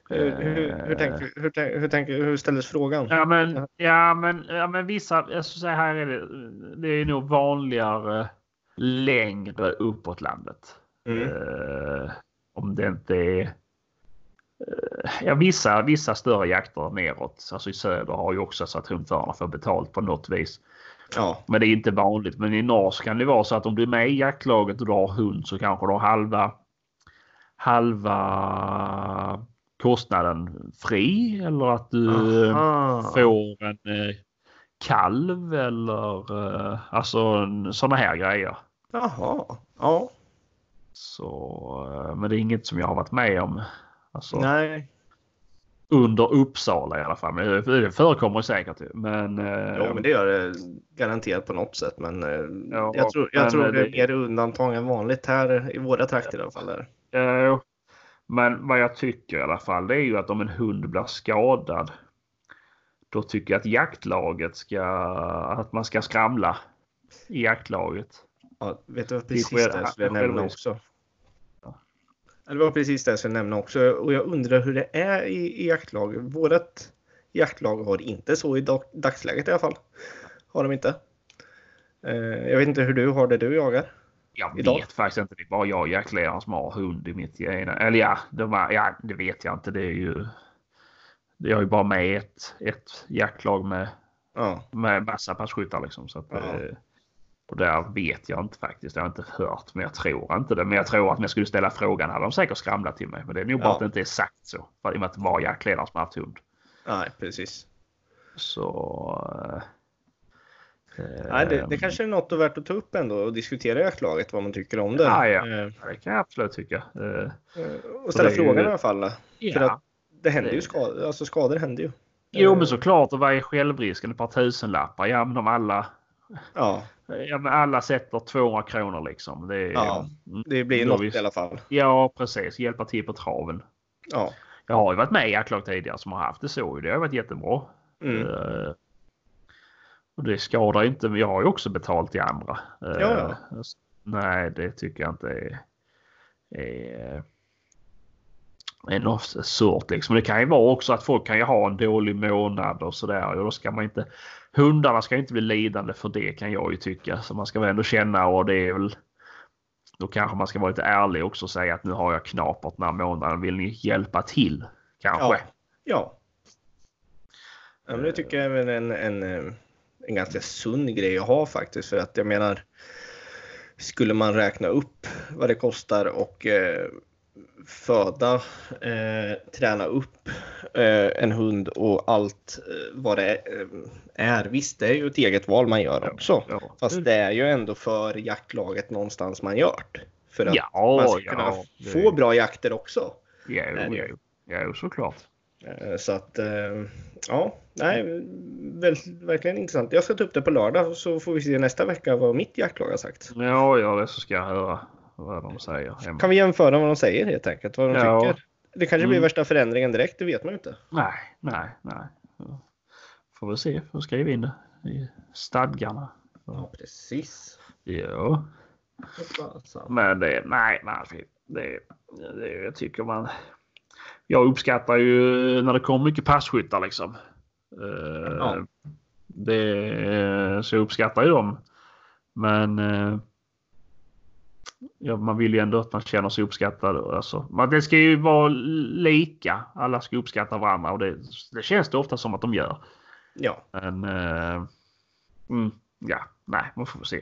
Hur, hur, hur, tänker, hur, hur, tänker, hur ställdes frågan? Ja men, ja, men, ja, men vissa, jag skulle säga här är det, det är nog vanligare längre uppåt landet. Mm. Eh, om det inte är... eh, ja, vissa, vissa större jakter neråt, alltså i söder har ju också så att hundförarna får betalt på något vis. Ja, Men det är inte vanligt. Men i norr kan det vara så att om du är med i jaktlaget och du har hund så kanske du har halva, halva kostnaden fri eller att du Aha. får en eh, kalv eller eh, alltså sådana här grejer. Jaha. Ja. Så, eh, men det är inget som jag har varit med om. Alltså, Nej. under Uppsala i alla fall. Men det, det förekommer säkert. Men, eh, Ja, men det gör det garanterat på något sätt. Men eh, Ja, jag tror, jag men, tror det är mer undantag än vanligt här i våra trakter i alla fall. Där. Eh, men vad jag tycker i alla fall det är ju att om en hund blir skadad. Då tycker jag att jaktlaget ska, att man ska skramla i jaktlaget. Ja, vet du vad precis det jag skulle nämna också? Ja. Det var precis det jag skulle nämna också. Och jag undrar hur det är i, i jaktlag. Vårat jaktlag har inte så i dag, dagsläget i alla fall. Har de inte. Eh, jag vet inte hur du har det du jagar. Jag Idag? vet faktiskt inte. Det är bara jag och jaktledaren som har hund i mitt ena. Eller ja, de var, ja, det vet jag inte. Det är ju. Det är ju bara med ett, ett jaktlag med, Ja, med massa passkyttar liksom. Så att, Ja. Eh, och där vet jag inte faktiskt. Jag har inte hört, men jag tror inte det. Men jag tror att om jag skulle ställa frågan hade de säkert skramlat till mig. Men det är nog bara Ja. att det inte är sagt så. För i och med att det var jaktledaren som haft hund. nej precis. Så. eh, Nej, det, det kanske är något värt att ta upp ändå och diskutera jaktlaget vad man tycker om det. Ja, ja. Eh, Det kan jag absolut tycka. Eh, och ställa är ju- frågan i alla fall. För ja. att det händer ju skador, alltså skador händer ju. Jo Eh, men såklart och vad är självrisken? Ett par tusenlappar. Ja men om alla, Ja, ja, alla sätter 200 kronor liksom. Det Ja. Mm. det blir Ja, något visst. i alla fall. ja precis, hjälpa till på traven. Ja. Jag har ju varit med i jaktlag tidigare som har haft det så. Det har varit jättebra. Mm. Eh, och det skadar inte. Men jag har ju också betalt i andra. Eh, Ja, Nej det tycker jag inte är, är, är något surt liksom. Det kan ju vara också att folk kan ju ha en dålig månad och sådär. Och då ska man inte Hundarna ska inte bli lidande för det kan jag ju tycka. Så man ska väl ändå känna och det är väl då kanske man ska vara lite ärlig också och säga att nu har jag knapert den här månaden. Vill ni hjälpa till? Kanske. Ja. Ja. ja men det tycker jag är en, en, en ganska sund grej att ha faktiskt. För att jag menar, skulle man räkna upp vad det kostar och eh, föda, eh, träna upp eh, en hund och allt eh, vad det eh, är. Visst, det är ju ett eget val man gör också. Ja. Fast det är ju ändå för jaktlaget någonstans man gör det. För att Ja, man ska kunna ja, få bra jakter också. Ja, jo, ju. jo. Ja, såklart. Eh, Så att, eh, ja, nej, verkligen intressant. Jag ska ta upp det på lördag så får vi se nästa vecka vad mitt jaktlag har sagt. Ja, ja, det så ska jag höra vad de säger. Kan vi jämföra vad de säger helt enkelt, vad de Ja. tycker. Det kanske blir Mm. värsta förändringen direkt, det vet man ju inte. Nej, nej, nej. Får vi se. Får skriva in det i stadgarna. Ja, precis. Ja, men det, nej, nej. Det, det, jag tycker man. Jag uppskattar ju när det kommer mycket passkyttar liksom. Eh, Ja. det, så jag uppskattar ju dem. Men eh, ja, man vill ju ändå att man känner sig uppskattad. Alltså, man, det ska ju vara lika. Alla ska uppskatta varandra och det, det känns det ofta som att de gör. Ja, Men eh, mm, ja, nej, man får se.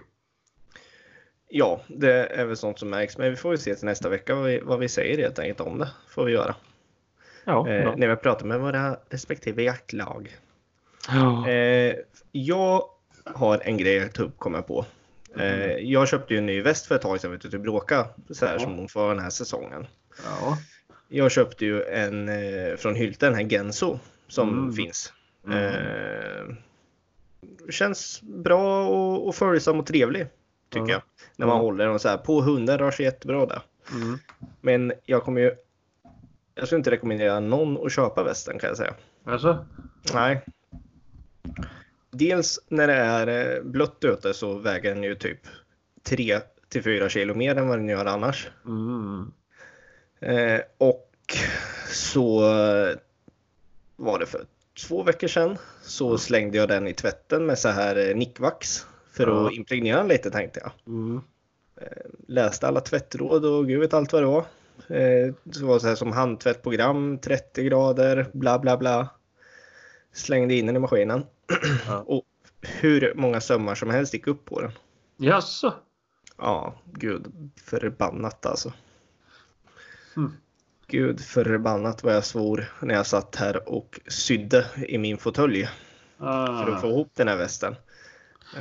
ja, det är väl sånt som märks. Men vi får väl se till nästa vecka vad vi, vad vi säger helt enkelt om det. Får vi göra. Ja, Eh, när vi pratar med våra respektive jaktlag. ja. Eh, jag har en grej att ta upp, kommer jag på. Eh, jag köpte ju en ny väst för ett tag sedan, vet du, till Bråka, så här Ja. som hon får den här säsongen. ja. Jag köpte ju en eh, från Hylte, den här Genso som Mm. finns. Mm. Eh, känns bra och, och följsam och trevlig, tycker Ja. jag. När man håller den så här. På hunden rör sig jättebra där. Mm. Men jag kommer ju... Jag skulle inte rekommendera någon att köpa västen kan jag säga. Alltså? Nej. Dels när det är eh, blött ute så väger den ju typ 3 till 4 kilo mer än vad den gör annars. Mm. Eh, och så eh, var det för två veckor sedan så slängde jag den i tvätten med så här eh, nickvax för Ja. att impregnera den lite tänkte jag. Mm. Läste alla tvättråd och gud vet allt vad det var. Eh, det var så här som handtvättprogram, 30 grader, bla bla bla. Slängde in den i maskinen. Ja. och hur många sömmar som helst gick upp på den. Jaså? Ja, gud förbannat alltså. Mm. Gud förbannat vad jag svor när jag satt här och sydde i min fåtölj för att få Ah. ihop den här västen. Då.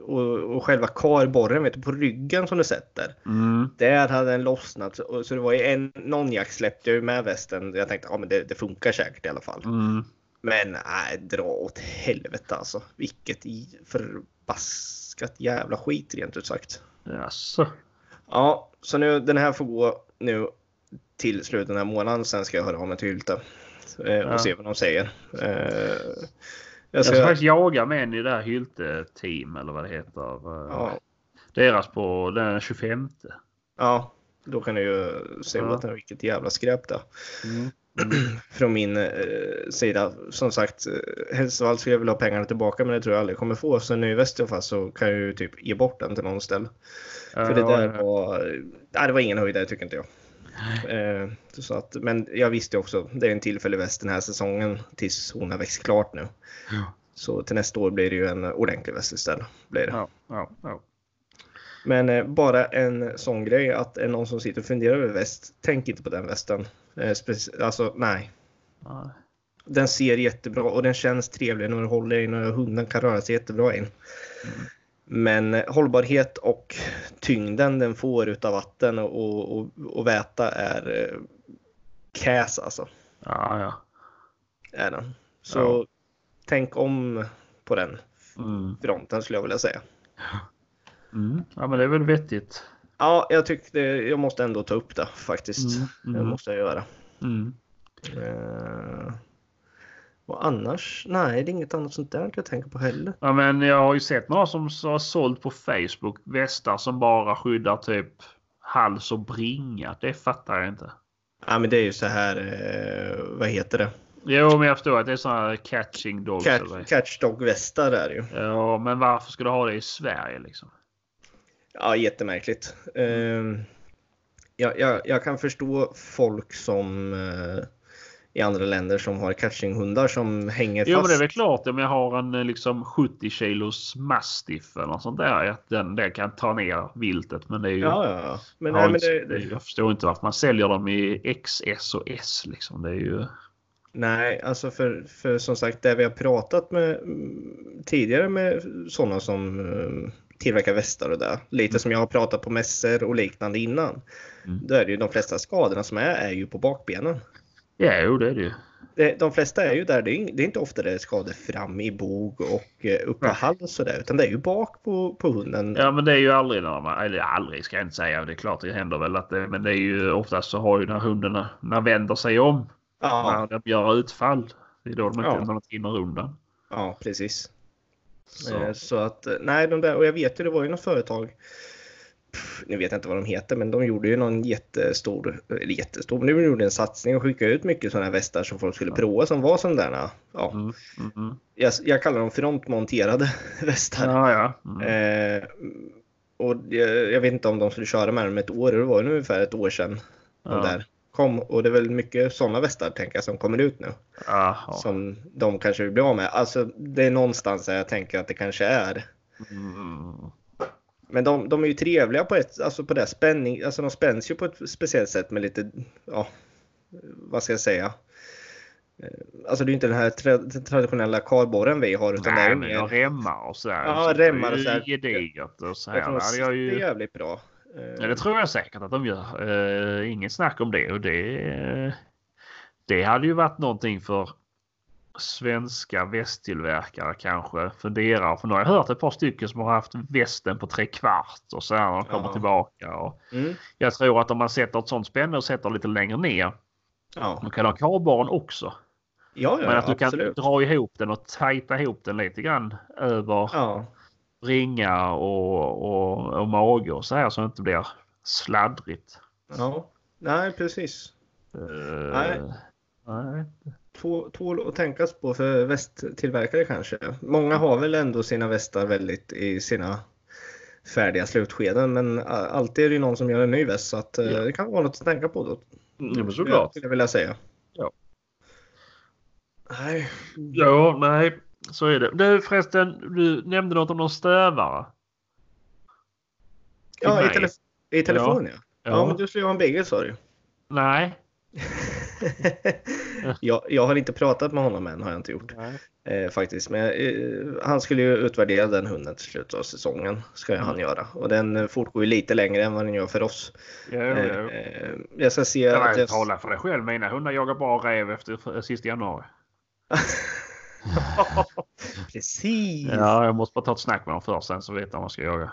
Och, och själva karborren vet du, på ryggen som du sätter. Mm. Där hade den lossnat. Så det var ju en, någon jakt släppte jag ju med västen. Jag tänkte ja, men det, det funkar säkert i alla fall. Mm. Men nej, dra åt helvete alltså. Vilket förbaskat jävla skit rent ut sagt. Jaså? Ja, så nu den här får gå nu till slutet av den här månaden. Sen ska jag höra av mig till Hylte eh, och Ja. se vad de säger. Eh, jag Jag ska ska, faktiskt jaga med en i det här Hylte-team eller vad det heter. Eh, ja, Deras på den 25. ja, då kan du ju se Ja. det är, vilket jävla skräp det. Mm. från min eh, sida. Som sagt, eh, helst av allt skulle jag vilja ha pengarna tillbaka men det tror jag aldrig kommer få. Så nu i väst i alla fall så kan jag ju typ ge bort den till någon ställe. För det där var, nej, det var ingen höjdare tycker inte jag. Eh, så att, men jag visste också, det är en tillfällig väst den här säsongen tills hon har växt klart nu. Ja. Så till nästa år blir det ju en ordentlig väst istället. Blir det. Ja, ja, ja. Men eh, bara en sån grej att är någon som sitter och funderar över väst, tänk inte på den västen. Eh, speci- alltså nej, Nej. Den ser jättebra och den känns trevlig när du håller i den och hunden kan röra sig jättebra in. Men hållbarhet och tyngden den får utav vatten och, och, och väta är eh, käs alltså. Ja, ja. Är den. Så Ja. tänk om på den Mm. fronten skulle jag vilja säga. Mm. Ja, men det är väl vettigt. Ja, jag tyckte jag måste ändå ta upp det faktiskt. Mm, Det mm. måste jag göra. Mm. Eh, och annars, nej det är inget annat sånt där jag tänker på heller. Ja, men jag har ju sett några som har sålt på Facebook västar som bara skyddar typ hals och bringa. Det fattar jag inte. Ja men det är ju så här, eh, vad heter det? Jo, men jag förstår att det är sådana här catching dogs. eller Catch, det är. catchdog-västar är det ju. Ja, men varför ska du ha det i Sverige liksom? Ja, jättemärkligt. Ehm, jag, jag, jag kan förstå folk som... eh, i andra länder som har catchinghundar som hänger fast. Jo men det är väl klart om jag har en eh, liksom 70 kilos mastiff eller något sånt där. Att den, den kan ta ner viltet. Men det är ju. Ja, ja, ja. Men, nej, men det, det, Jag förstår inte varför man säljer dem i XS och S liksom. Det är ju. nej, alltså för, för som sagt det vi har pratat med mm, tidigare med sådana som mm, tillverkar västar och det. Lite som jag har pratat på mässor och liknande innan. Mm. Då är det ju de flesta skadorna som är, är ju på bakbenen. Ja, jo det är det ju. De flesta är ju där, det är, inte ofta det är skador fram i bog och eh, upp på Nej. hals och sådär. Utan det är ju bak på, på hunden. Ja men det är ju aldrig när man, eller aldrig ska jag inte säga. Det är klart det händer väl att det, men det är ju oftast så har ju när hundarna, när vänder sig om. Ja, När de gör utfall. Det är då de inte Ja. hinner undan. ja precis. Så. Eh, Så att, eh, nej, de där, och jag vet ju, det var ju något företag, pff, nu vet jag inte vad de heter, men de gjorde ju någon jättestor, eller jättestor, men de gjorde en satsning och skickade ut mycket sådana här västar som folk skulle prova som var sådana ja, Mm, mm, mm. jag, jag kallar dem frontmonterade västar. Ja, ja. Mm. Eh, och jag, jag vet inte om de skulle köra med dem ett år, det var ungefär ett år sedan de Ja. där kom. Och det är väl mycket sådana västar tänker jag som kommer ut nu. Jaha. Som de kanske vill bli av med. Alltså det är någonstans där jag tänker att det kanske är. Mm. Men de, de är ju trevliga på ett, alltså på det spänning, alltså de spänns ju på ett speciellt sätt med lite, ja, vad ska jag säga? Eh, Alltså det är ju inte den här tra traditionella kardborren vi har utan det är Nej, ju men jag remmar och så här. Ja, Så det är remmar och ju så här. Gediget och så här. jag tror de Det jag sitter ju... jävligt bra. Eh, Ja, det tror jag säkert att de gör. Uh, inget snack om det. Och det, eh, det hade ju varit någonting för svenska västtillverkare kanske funderar. För nu har jag hört ett par stycken som har haft västen på tre kvart och så här när de kommer Ja. tillbaka. Och Mm, jag tror att om man sätter ett sånt spänne och sätter lite längre ner. ja, Man kan ha kardborren också. ja, Men ja att du kan absolut. dra ihop den och tajta ihop den lite grann över Ja, ringar och, och, och mage och så här så det inte blir sladdrigt. ja. Nej, precis. Eh, Nej. nej. Två att tänkas på för västtillverkare kanske. Många har väl ändå sina västar väldigt i sina färdiga slutskeden men alltid är det ju någon som gör en ny väst så att eh, Ja. det kan vara något att tänka på då. Ja, men såklart. Skulle jag vilja säga. Ja. Nej. Ja, nej, så är det. Du förresten, du nämnde något om någon stövare. Till Ja, i, telef- i telefon ja. ja. Ja. men du skulle ju ha en bagel sa du. Nej. jag, jag har inte pratat med honom än har jag inte gjort. Eh, faktiskt. Men eh, han skulle ju utvärdera den hunden till slutet av säsongen. Ska Mm. han göra. Och den eh, fortgår ju lite längre än vad den gör för oss. Jo, jo. Eh, jag ska se Jag att jag... talar för dig själv. Mina hundar jagar bara räv efter sista januari. Precis! Ja, jag måste bara ta ett snack med dem först sen så vet jag vad man ska jaga.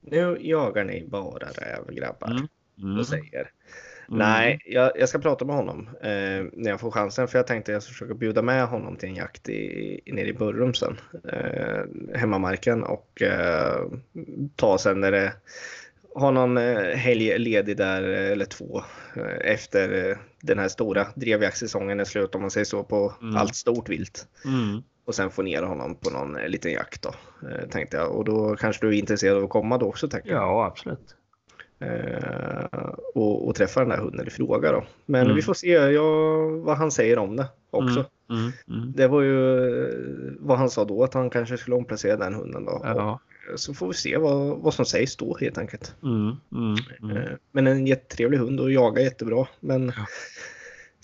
Nu jagar ni bara räv grabbar. Mm. Mm. Och säger. Mm. Nej, jag, jag ska prata med honom eh, när jag får chansen. För jag tänkte jag ska försöka bjuda med honom till en jakt i, i, nere i Burrum sen. Eh, hemmamarken och eh, ta sen när det har någon eh, helg ledig där eh, eller två eh, efter den här stora drevjaktssäsongen är slut om man säger så på Mm. allt stort vilt. Mm. Och sen få ner honom på någon liten jakt då, tänkte jag. Och då kanske du är intresserad av att komma då också, tänker jag. Ja, absolut. Eh, och, och träffa den där hunden i fråga då. Men Mm. vi får se ja, vad han säger om det också. Mm. Mm. Mm. Det var ju vad han sa då, att han kanske skulle omplacera den hunden då. Ja. Så får vi se vad, vad som sägs då helt enkelt. Mm. Mm. Eh, Men en jättetrevlig hund och jagar jättebra. Men Ja.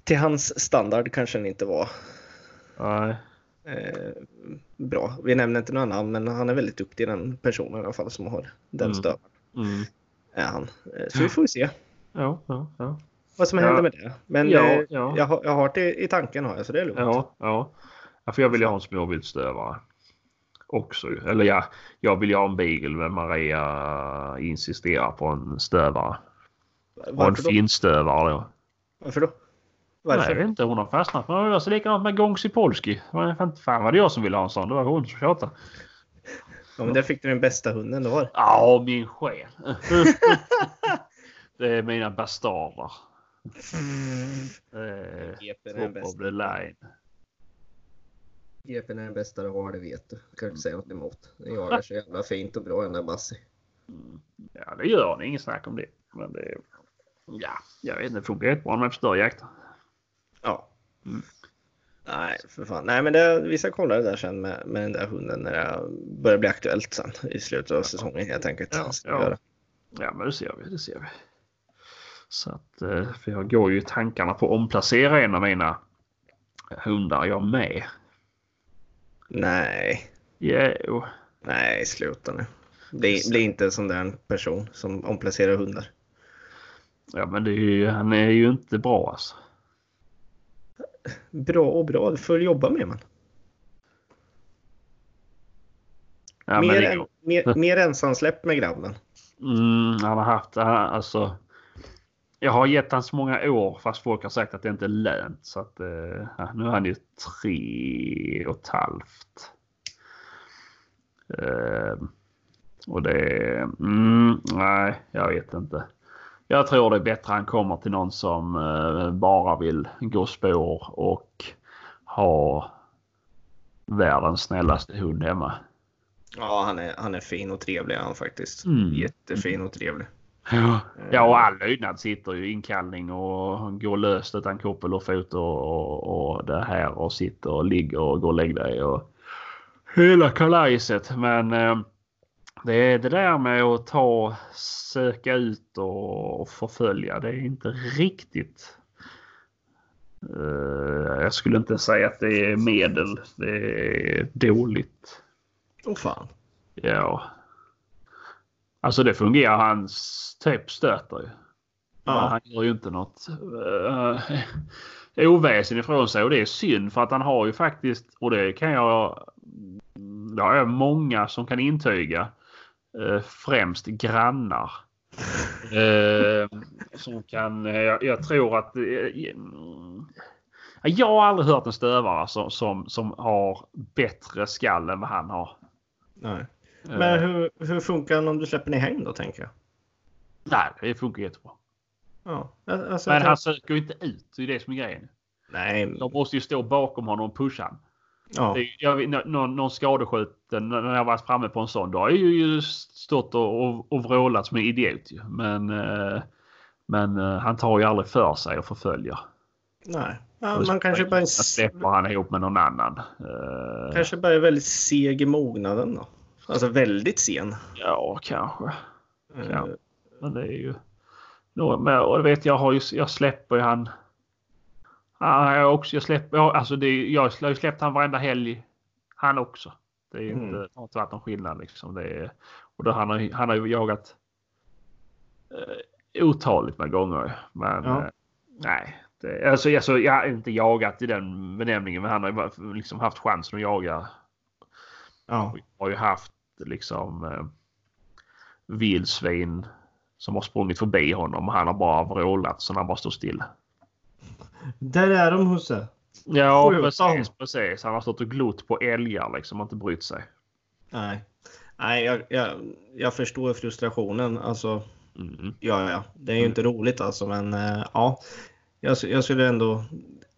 till hans standard kanske den inte var Nej. eh, bra. Vi nämner inte några namn men han är väldigt duktig den personen i alla fall som har den Mm. stövaren. Mm. Är han. Eh, Så vi får se Ja, ja, ja. vad som händer med det. Men Ja, eh, ja. Jag, har, jag har det i tanken har jag så det är lugnt. Ja, ja. ja för jag vill ju ha en småviltstövare också. Eller ja, jag vill ju ha en beagle men Maria insisterar på en stövare. Och en Varför då? finstövare då. Varför då? Nej, Varför? jag vet inte. Hon har fastnat. Men det var så likadant med Gongsi Polski. Fan var det jag som ville ha en sån. Det var hon som tjatade. Ja, men där fick du den bästa hunden du har. Ja, min själ. det är mina bastarder. Eh, är den top of bästa. the line. GPn är den bästa du har, det vet du. Kan inte säga något emot. Den jagar så jävla fint och bra den där Bassi. Ja, det gör hon. Inget snack om det. Men det... Ja, jag vet inte. Det funkar jättebra med större jakter. Ja. Mm. Nej, för fan. Nej, men det, vi ska kolla det där sen med, med den där hunden när det börjar bli aktuellt sen i slutet av säsongen helt enkelt. Ja, ja. Ja, men det ser vi. Det ser vi. Så att, eh, för jag går ju i tankarna på att omplacera en av mina hundar jag med. Nej, Jo. nej, sluta nu. Bli, bli inte en sån där person som omplacerar hundar. Ja, men det är ju, han är ju inte bra alltså. Bra och bra, du får jobba med man. Ja, mer, det, en, mer, mer ensamsläpp med grabben. mm, han har haft, alltså. Jag har gett han så många år fast folk har sagt att det inte är lönt. Så att eh, nu är han ju tre och ett halvt. Eh, och det, mm, nej, jag vet inte. Jag tror det är bättre han kommer till någon som eh, bara vill gå spår och ha världens snällaste hund hemma. Ja, han är, han är fin och trevlig han faktiskt. Mm. Jättefin och trevlig. Ja, ja och all lydnad sitter ju i inkallning och går löst utan koppel och fot och, och, och det här och sitter och ligger och går och lägg dig och hela kalajset. Men eh, det är det där med att ta, söka ut och, förfölja. Det är inte riktigt. Eh, jag skulle inte säga att det är medel. Det är dåligt. Åh fan. Ja. Alltså det fungerar. Hans typ stöter ju. Ja. han gör ju inte något uh, oväsen ifrån sig och det är synd för att han har ju faktiskt och det kan jag. Det har jag många som kan intyga. Eh, främst grannar. Eh, som kan, eh, jag, jag tror att jag har aldrig hört en stövare som, som, som har bättre skall än vad han har. Nej. Men hur, hur funkar den om du släpper ner häng då tänker jag? Nej, det funkar jättebra. Ja. Alltså, Men jag han söker ju inte ut. Det är det som är grejen. Nej. De måste ju stå bakom honom och pusha honom. Ja. Jag, någon, någon skadeskjuten, när jag varit framme på en sån, då har jag ju stått och, och, och vrålat som en idiot. Men, eh, men eh, han tar ju aldrig för sig och förföljer. Nej. Ja, man kanske bara, släpper han ihop med någon annan. Eh, kanske bara är väldigt seg i mognaden då. Alltså väldigt sen. Ja, kanske. Ja. Men det är ju... Men, och vet, jag, har ju, jag släpper ju han... Ja, jag, också, jag, släpper, ja, alltså det, jag har ju släppt han varenda helg. Han också. Det är Mm. inte, det har inte varit någon skillnad liksom. Det är, och då, han, har, han har ju jagat eh, otaligt med gånger. Men Ja. eh, nej. Det, alltså, alltså, jag har inte jagat i den benämningen men han har ju liksom haft chansen att jaga ja. har ju haft liksom eh, vildsvin som har sprungit förbi honom och han har bara vrålat så han bara står still. Där är de Husse. Ja precis, precis. Han har stått och glott på älgar liksom och inte brytt sig. Nej. Nej, jag, jag, jag förstår frustrationen. Alltså, Mm. ja, ja. Det är ju inte roligt alltså, men eh, ja. Jag, jag skulle ändå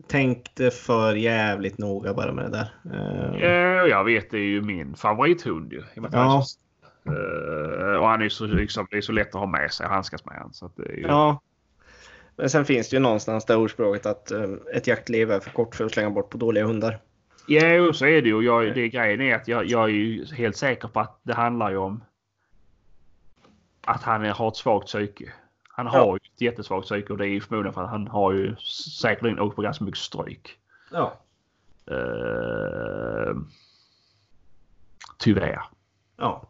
tänkte för jävligt noga bara med det där. Eh, Ja, jag vet, det är ju min favorithund ju. i och han är Eh, är så, liksom, det är så lätt att ha med sig handskas med han. Så att det är ju... Ja. Men sen finns det ju någonstans det ordspråket att eh, ett jaktliv är för kort för att slänga bort på dåliga hundar. Jo, så är det ju. Jag, det grejen är att jag, jag är ju helt säker på att det handlar ju om att han har ett svagt psyke. Han har Ja. ju ett jättesvagt psyke och det är ju förmodligen för att han har ju säkerligen åkt på ganska mycket stryk. Ja. Uh, tyvärr. Ja.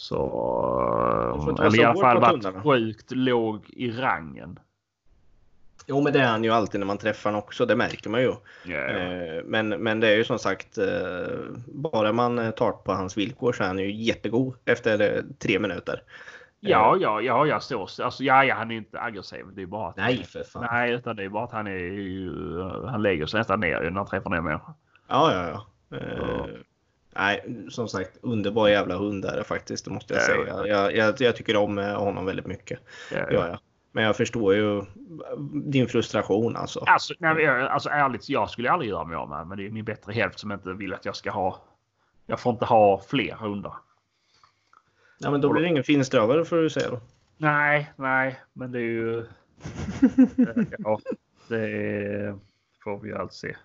Så... Eller i så alla fall varit sjukt låg i rangen. Jo, men det är han ju alltid när man träffar honom också. Det märker man ju. Eh, Men, men det är ju som sagt, eh, bara man eh, tar på hans villkor så är han ju jättegod efter eh, tre minuter. Ja, ja, ja, jag står... Alltså, ja, ja, han är inte aggressiv. Det är bara att... Nej, för fan. Nej, utan det är bara att han är ju... Han lägger sig nästan ner när han träffar ner människor. Ja, ja, ja. Ja. Nej, som sagt, underbar jävla hund är det faktiskt, det måste jag Ja, säga. Jag, jag, jag tycker om eh, honom väldigt mycket. Ja, Ja. Men jag förstår ju din frustration alltså. Alltså, nej, jag- alltså ärligt, jag skulle aldrig göra mig av med men det är min bättre hälft som inte vill att jag ska ha. Jag får inte ha fler hundar. Ja, men då blir det ingen finströvare får du säga då. Nej, nej, men det är ju. ja, det är. får vi allt se.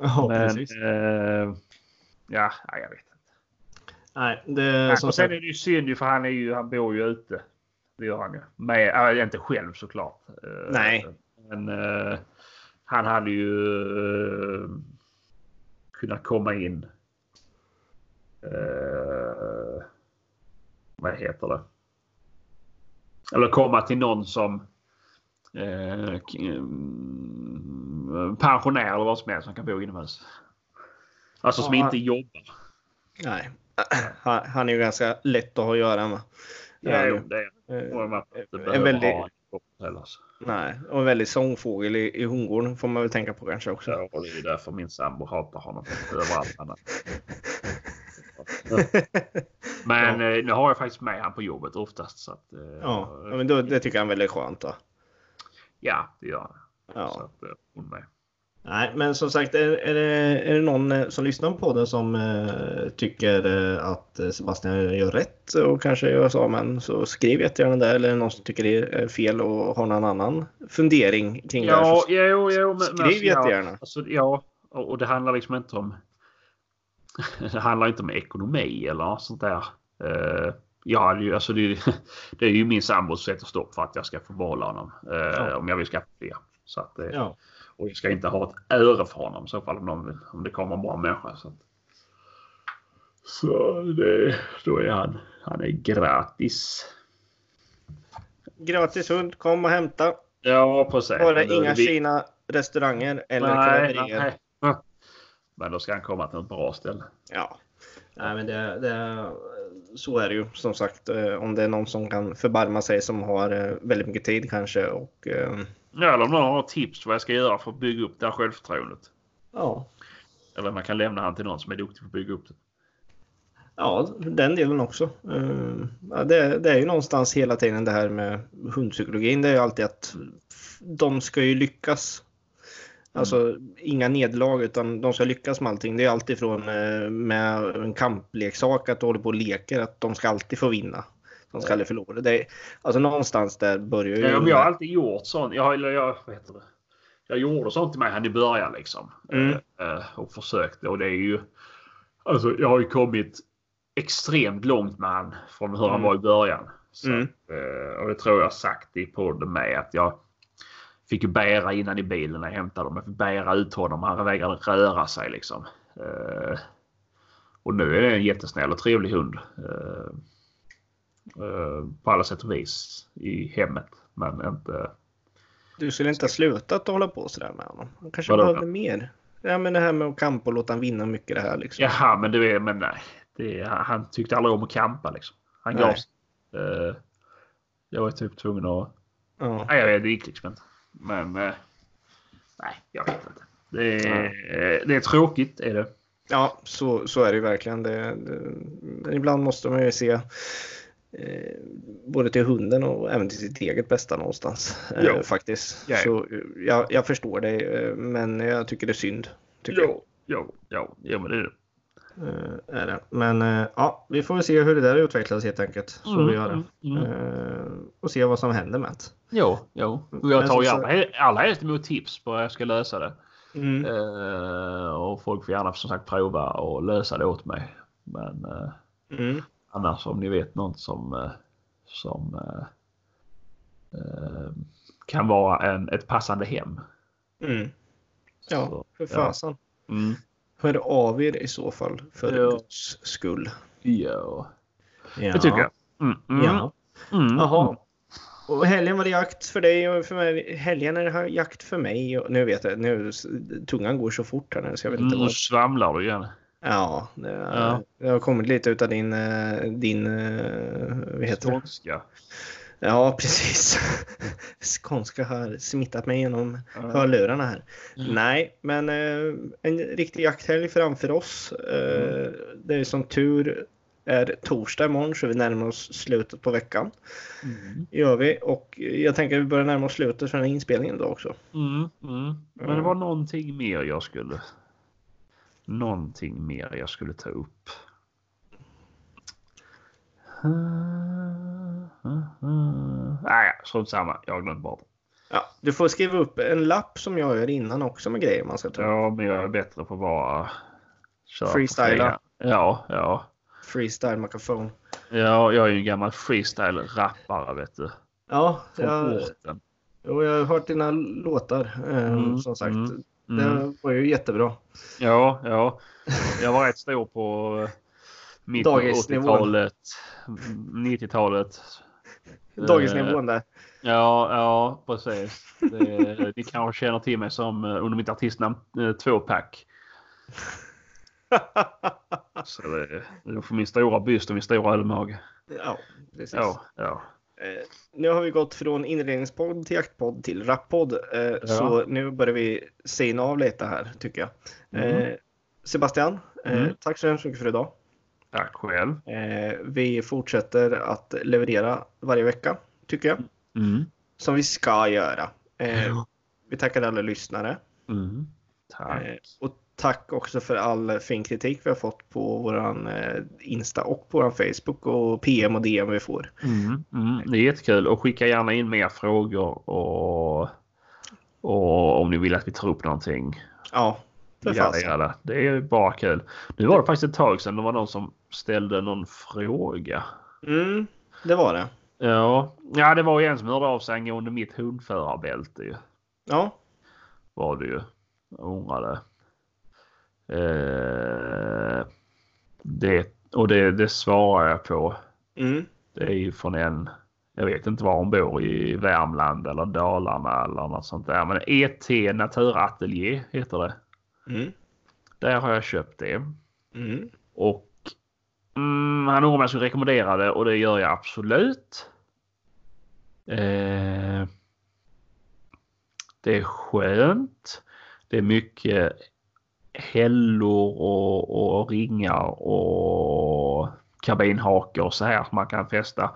Ja, Men precis. eh, ja, jag vet inte. Nej, det Nej, som och sen är det ju synd ju för han, är ju, han bor ju ute. Det gör han ju. Med, äh, inte själv såklart. Eh, Nej. Men eh, han hade ju eh, kunnat komma in. Eh, vad heter det? Eller komma till någon som pensionär eller vad som helst som kan bo inomhus. Alltså som Ja. inte jobbar. Nej, han, han är ju ganska lätt att ha att göra med. Ja, jo, Ja, det är Eh, en väldigt- alltså. Nej, och en väldigt sångfågel i, i hundgården får man väl tänka på kanske också. Ja, och det är därför min sambo hatar honom överallt annat. Men eh, nu har jag faktiskt med han på jobbet oftast. Så att, eh, Ja, ja, men då, det tycker han väl är skönt då. ja, det gör han. Så Ja. att, eh, hon med. Nej, men som sagt, är, är, det, är det någon eh, som lyssnar på den som eh, tycker eh, att eh, Sebastian gör rätt och kanske gör så, men så skriv jättegärna där. Eller det någon som tycker det är fel och har någon annan fundering kring det här. Ja, så jo, jo. Men, men Skriv ja, jättegärna. Alltså, ja, och det handlar liksom inte om... det handlar inte om ekonomi eller sånt där. Uh, hade ju, alltså det, det är ju min sambos sätt att stopp för att jag ska få behålla honom. eh, Ja. Om jag vill skaffa fler. Så att, eh, Ja. Och jag ska inte ha ett öre för honom i så fall om, någon, om det kommer en bra människa. Så, så det, då är han, han är gratis. Gratis hund, kom och hämta. Ja, precis. Bara inga vi- Kina restauranger eller Nej, nej. Men då ska han komma till ett bra ställe. Ja. Nej, men det, det, så är det ju som sagt. eh, Om det är någon som kan förbarma sig som har eh, väldigt mycket tid kanske och eh, Ja, eller om någon har tips vad jag ska göra för att bygga upp det här självförtroendet. ja. Eller man kan lämna han till någon som är duktig på att bygga upp det. Ja, den delen också. Eh, Ja, det, det är ju någonstans hela tiden det här med hundpsykologin. Det är ju alltid att de ska ju lyckas. Alltså inga nederlag utan de ska lyckas med allting. Det är alltid från eh, med en kampleksak att du håller på och leker att de ska alltid få vinna. De ska aldrig förlora. Det är, alltså någonstans där börjar ju... Ja, men jag har alltid gjort sånt. Jag, eller jag, vad heter det? jag gjorde sånt till mig här i början liksom. Mm. Eh, och försökte och det är ju... Alltså jag har ju kommit extremt långt med han från hur han Mm. var i början. Så, Mm. eh, och det tror jag sagt i podden med att jag fick ju bära innan i bilen när jag hämtade dem. Jag fick bära ut honom. Han vägrade röra sig liksom. Eh, och nu är det en jättesnäll och trevlig hund. Eh, på alla sätt och vis i hemmet. Men inte... Du skulle inte ha slutat att hålla på sådär med honom. Han kanske Vadå? behövde mer. Ja men det här med att kampa och låta han vinna mycket det här liksom. Jaha, men det är, men nej. Det han, tyckte aldrig om att kampa liksom. Han gav. Eh, jag var typ tvungen att... Ja. Nej, jag vet, det gick liksom inte. Men... eh, nej, jag vet inte. Det är, det är tråkigt är det. Ja, så, så är det ju verkligen. Det, det, ibland måste man ju se både till hunden och även till sitt eget bästa någonstans. Eh, Ja. faktiskt. Ja, ja. Så eh, jag, jag förstår dig, eh, men jag tycker det är synd. Tycker Jo, jo, jo, jo, men det är det. Eh, är det. Men eh, ja, vi får väl se hur det där utvecklas helt enkelt. Så Mm, vi gör det. mm, mm. Eh, och se vad som händer med det. Jo, jo. Och jag tar ju allra helst emot tips på hur jag ska lösa det. Mm. Eh, och folk får gärna som sagt prova och lösa det åt mig. Men eh, Mm. Annars om ni vet något som, eh, som eh, eh, kan vara en, ett passande hem. Mm. Ja, Så, för ja. fasen. Mm. Hör av er i så fall för Ja. Guds skull. Ja, Ja. det tycker jag. Mm. Mm. Ja. Mm. Jaha. Och helgen var det jakt för dig och för mig. Helgen är det jakt för mig. Och nu vet jag, nu tungan går så fort här nu så jag vet inte Mm, vad. nu svamlar du igen. Ja, det, Ja. det har kommit lite utav din, eh, din, eh, vad heter det? Skånska. Ja, precis. Skånska har smittat mig genom Ja. hörlurarna här. Mm. Nej, men eh, en riktig jakthelg framför oss. Eh, Det är som tur är torsdag imorgon så vi närmar oss slutet på veckan. Mm. gör vi och jag tänker att vi börjar närma oss slutet för den här inspelningen då också. Mm. Mm. Men det var någonting mer jag skulle... Någonting mer jag skulle ta upp. Nej, strunt samma. Jag har glömt bort. Ja, du får skriva upp en lapp som jag gör innan också med grejer man ska ta. Ja, men jag är bättre på att bara köra Freestyla. Ja, ja. Freestyle mikrofon. Ja, jag är ju en gammal freestyle-rappare vet du. Ja, Från jag, orten. och jag har hört dina låtar eh, Mm, som sagt. mm, Det Mm. var ju jättebra. Ja, ja. Jag var rätt stor på eh, Dagisnivån. 80-talet, 90-talet. Dagisnivån där. Ja, ja precis. Det, ni kanske känner till mig som eh, under mitt artistnamn eh, Tvåpack. Så det, det är för min stora byst och min stora ölmage. ja, precis. Ja, ja. Eh, nu har vi gått från inredningspodd till jaktpodd till rappodd. Eh, Så nu börjar vi sina av lite här tycker jag. Mm. Eh, Sebastian, eh, Mm. tack så hemskt mycket för idag. Tack själv. Eh, vi fortsätter att leverera varje vecka tycker jag. Mm. Som vi ska göra. Ja. vi tackar alla lyssnare. Mm. Tack. Och tack också för all fin kritik vi har fått på våran eh, Insta och på våran Facebook och PM och DM vi får. Mm, mm, det är jättekul och skicka gärna in mer frågor och, och om ni vill att vi tar upp någonting. Ja, för fasen. det. är bara kul. Nu var det faktiskt ett tag sedan det var någon som ställde någon fråga. Mm, det var det. Ja, ja det var ju en som hörde av sig angående mitt hundförarbälte. Ja, Var det ju. Jag undrade. Eh, det, och det, det svarar jag på. mm, Det är ju från en, jag vet inte var hon bor i Värmland eller Dalarna eller något sånt där. Men ET Naturatelier heter det. mm, Där har jag köpt det. mm. Och mm, han om jag skulle rekommendera det och det gör jag absolut. Eh, det är skönt. Det är mycket hällor och, och ringar och kabinhakor och så här man kan fästa.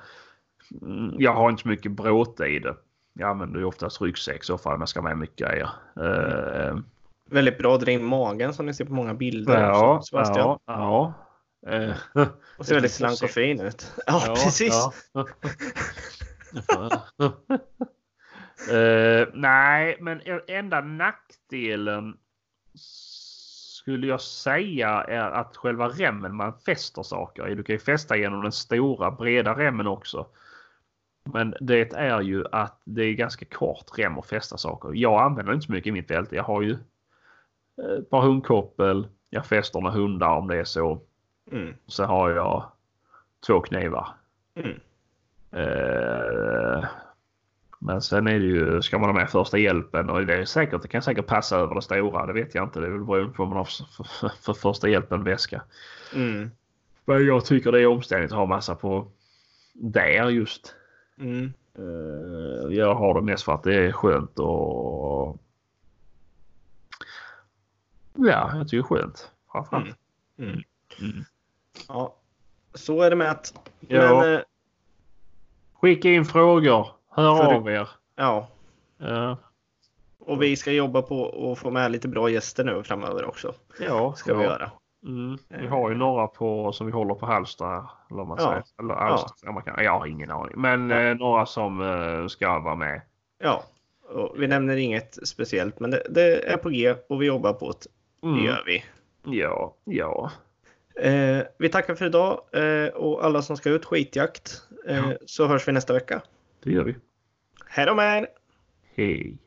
Mm, Jag har inte så mycket bråte i det. Jag använder ju oftast ryggsäck så fall om jag ska med mycket grejer. Eh, Väldigt bra dra in magen som ni ser på många bilder. ja, också, ja, ja. Eh, Och ser väldigt slank och fin ut. Ja, precis. ja. Eh, nej, men enda nackdelen skulle jag säga är att själva remmen man fäster saker i. Du kan ju fästa genom den stora breda remmen också. Men det är ju att det är ganska kort rem att fästa saker. Jag använder inte så mycket i mitt bälte. Jag har ju ett par hundkoppel. Jag fäster med hundar om det är så. Mm, Så har jag två knivar. mm. Eh, men sen är det ju, ska man ha med första hjälpen och det är säkert, det kan säkert passa över det stora. Det vet jag inte. Det är väl beroende på vad man har för, för, för första hjälpen väska. Mm, Men jag tycker det är omständigt att ha massa på där just. mm. Eh, jag har det mest för att det är skönt och Ja, jag tycker det är skönt. Framförallt. Mm. Mm. Mm. Ja, så är det med att. Ja. Men, eh, Skicka in frågor. Hör För- av er. ja, Ja, och vi ska jobba på att få med lite bra gäster nu framöver också. ja Ska vi ja. göra. Mm. Vi har ju några på som vi håller på Halmstad. Eller man Ja. säger. Eller Halmstad, man kan, jag har ingen aning. Men Ja. eh, några som eh, ska vara med. Ja, och vi nämner inget speciellt, men det, det är på G och vi jobbar på det. Det Mm. gör vi. Ja, ja. Eh, vi tackar för idag eh, och alla som ska ut skitjakt. Eh, Ja. Så hörs vi nästa vecka. Det gör vi. Hej då med er! Hej.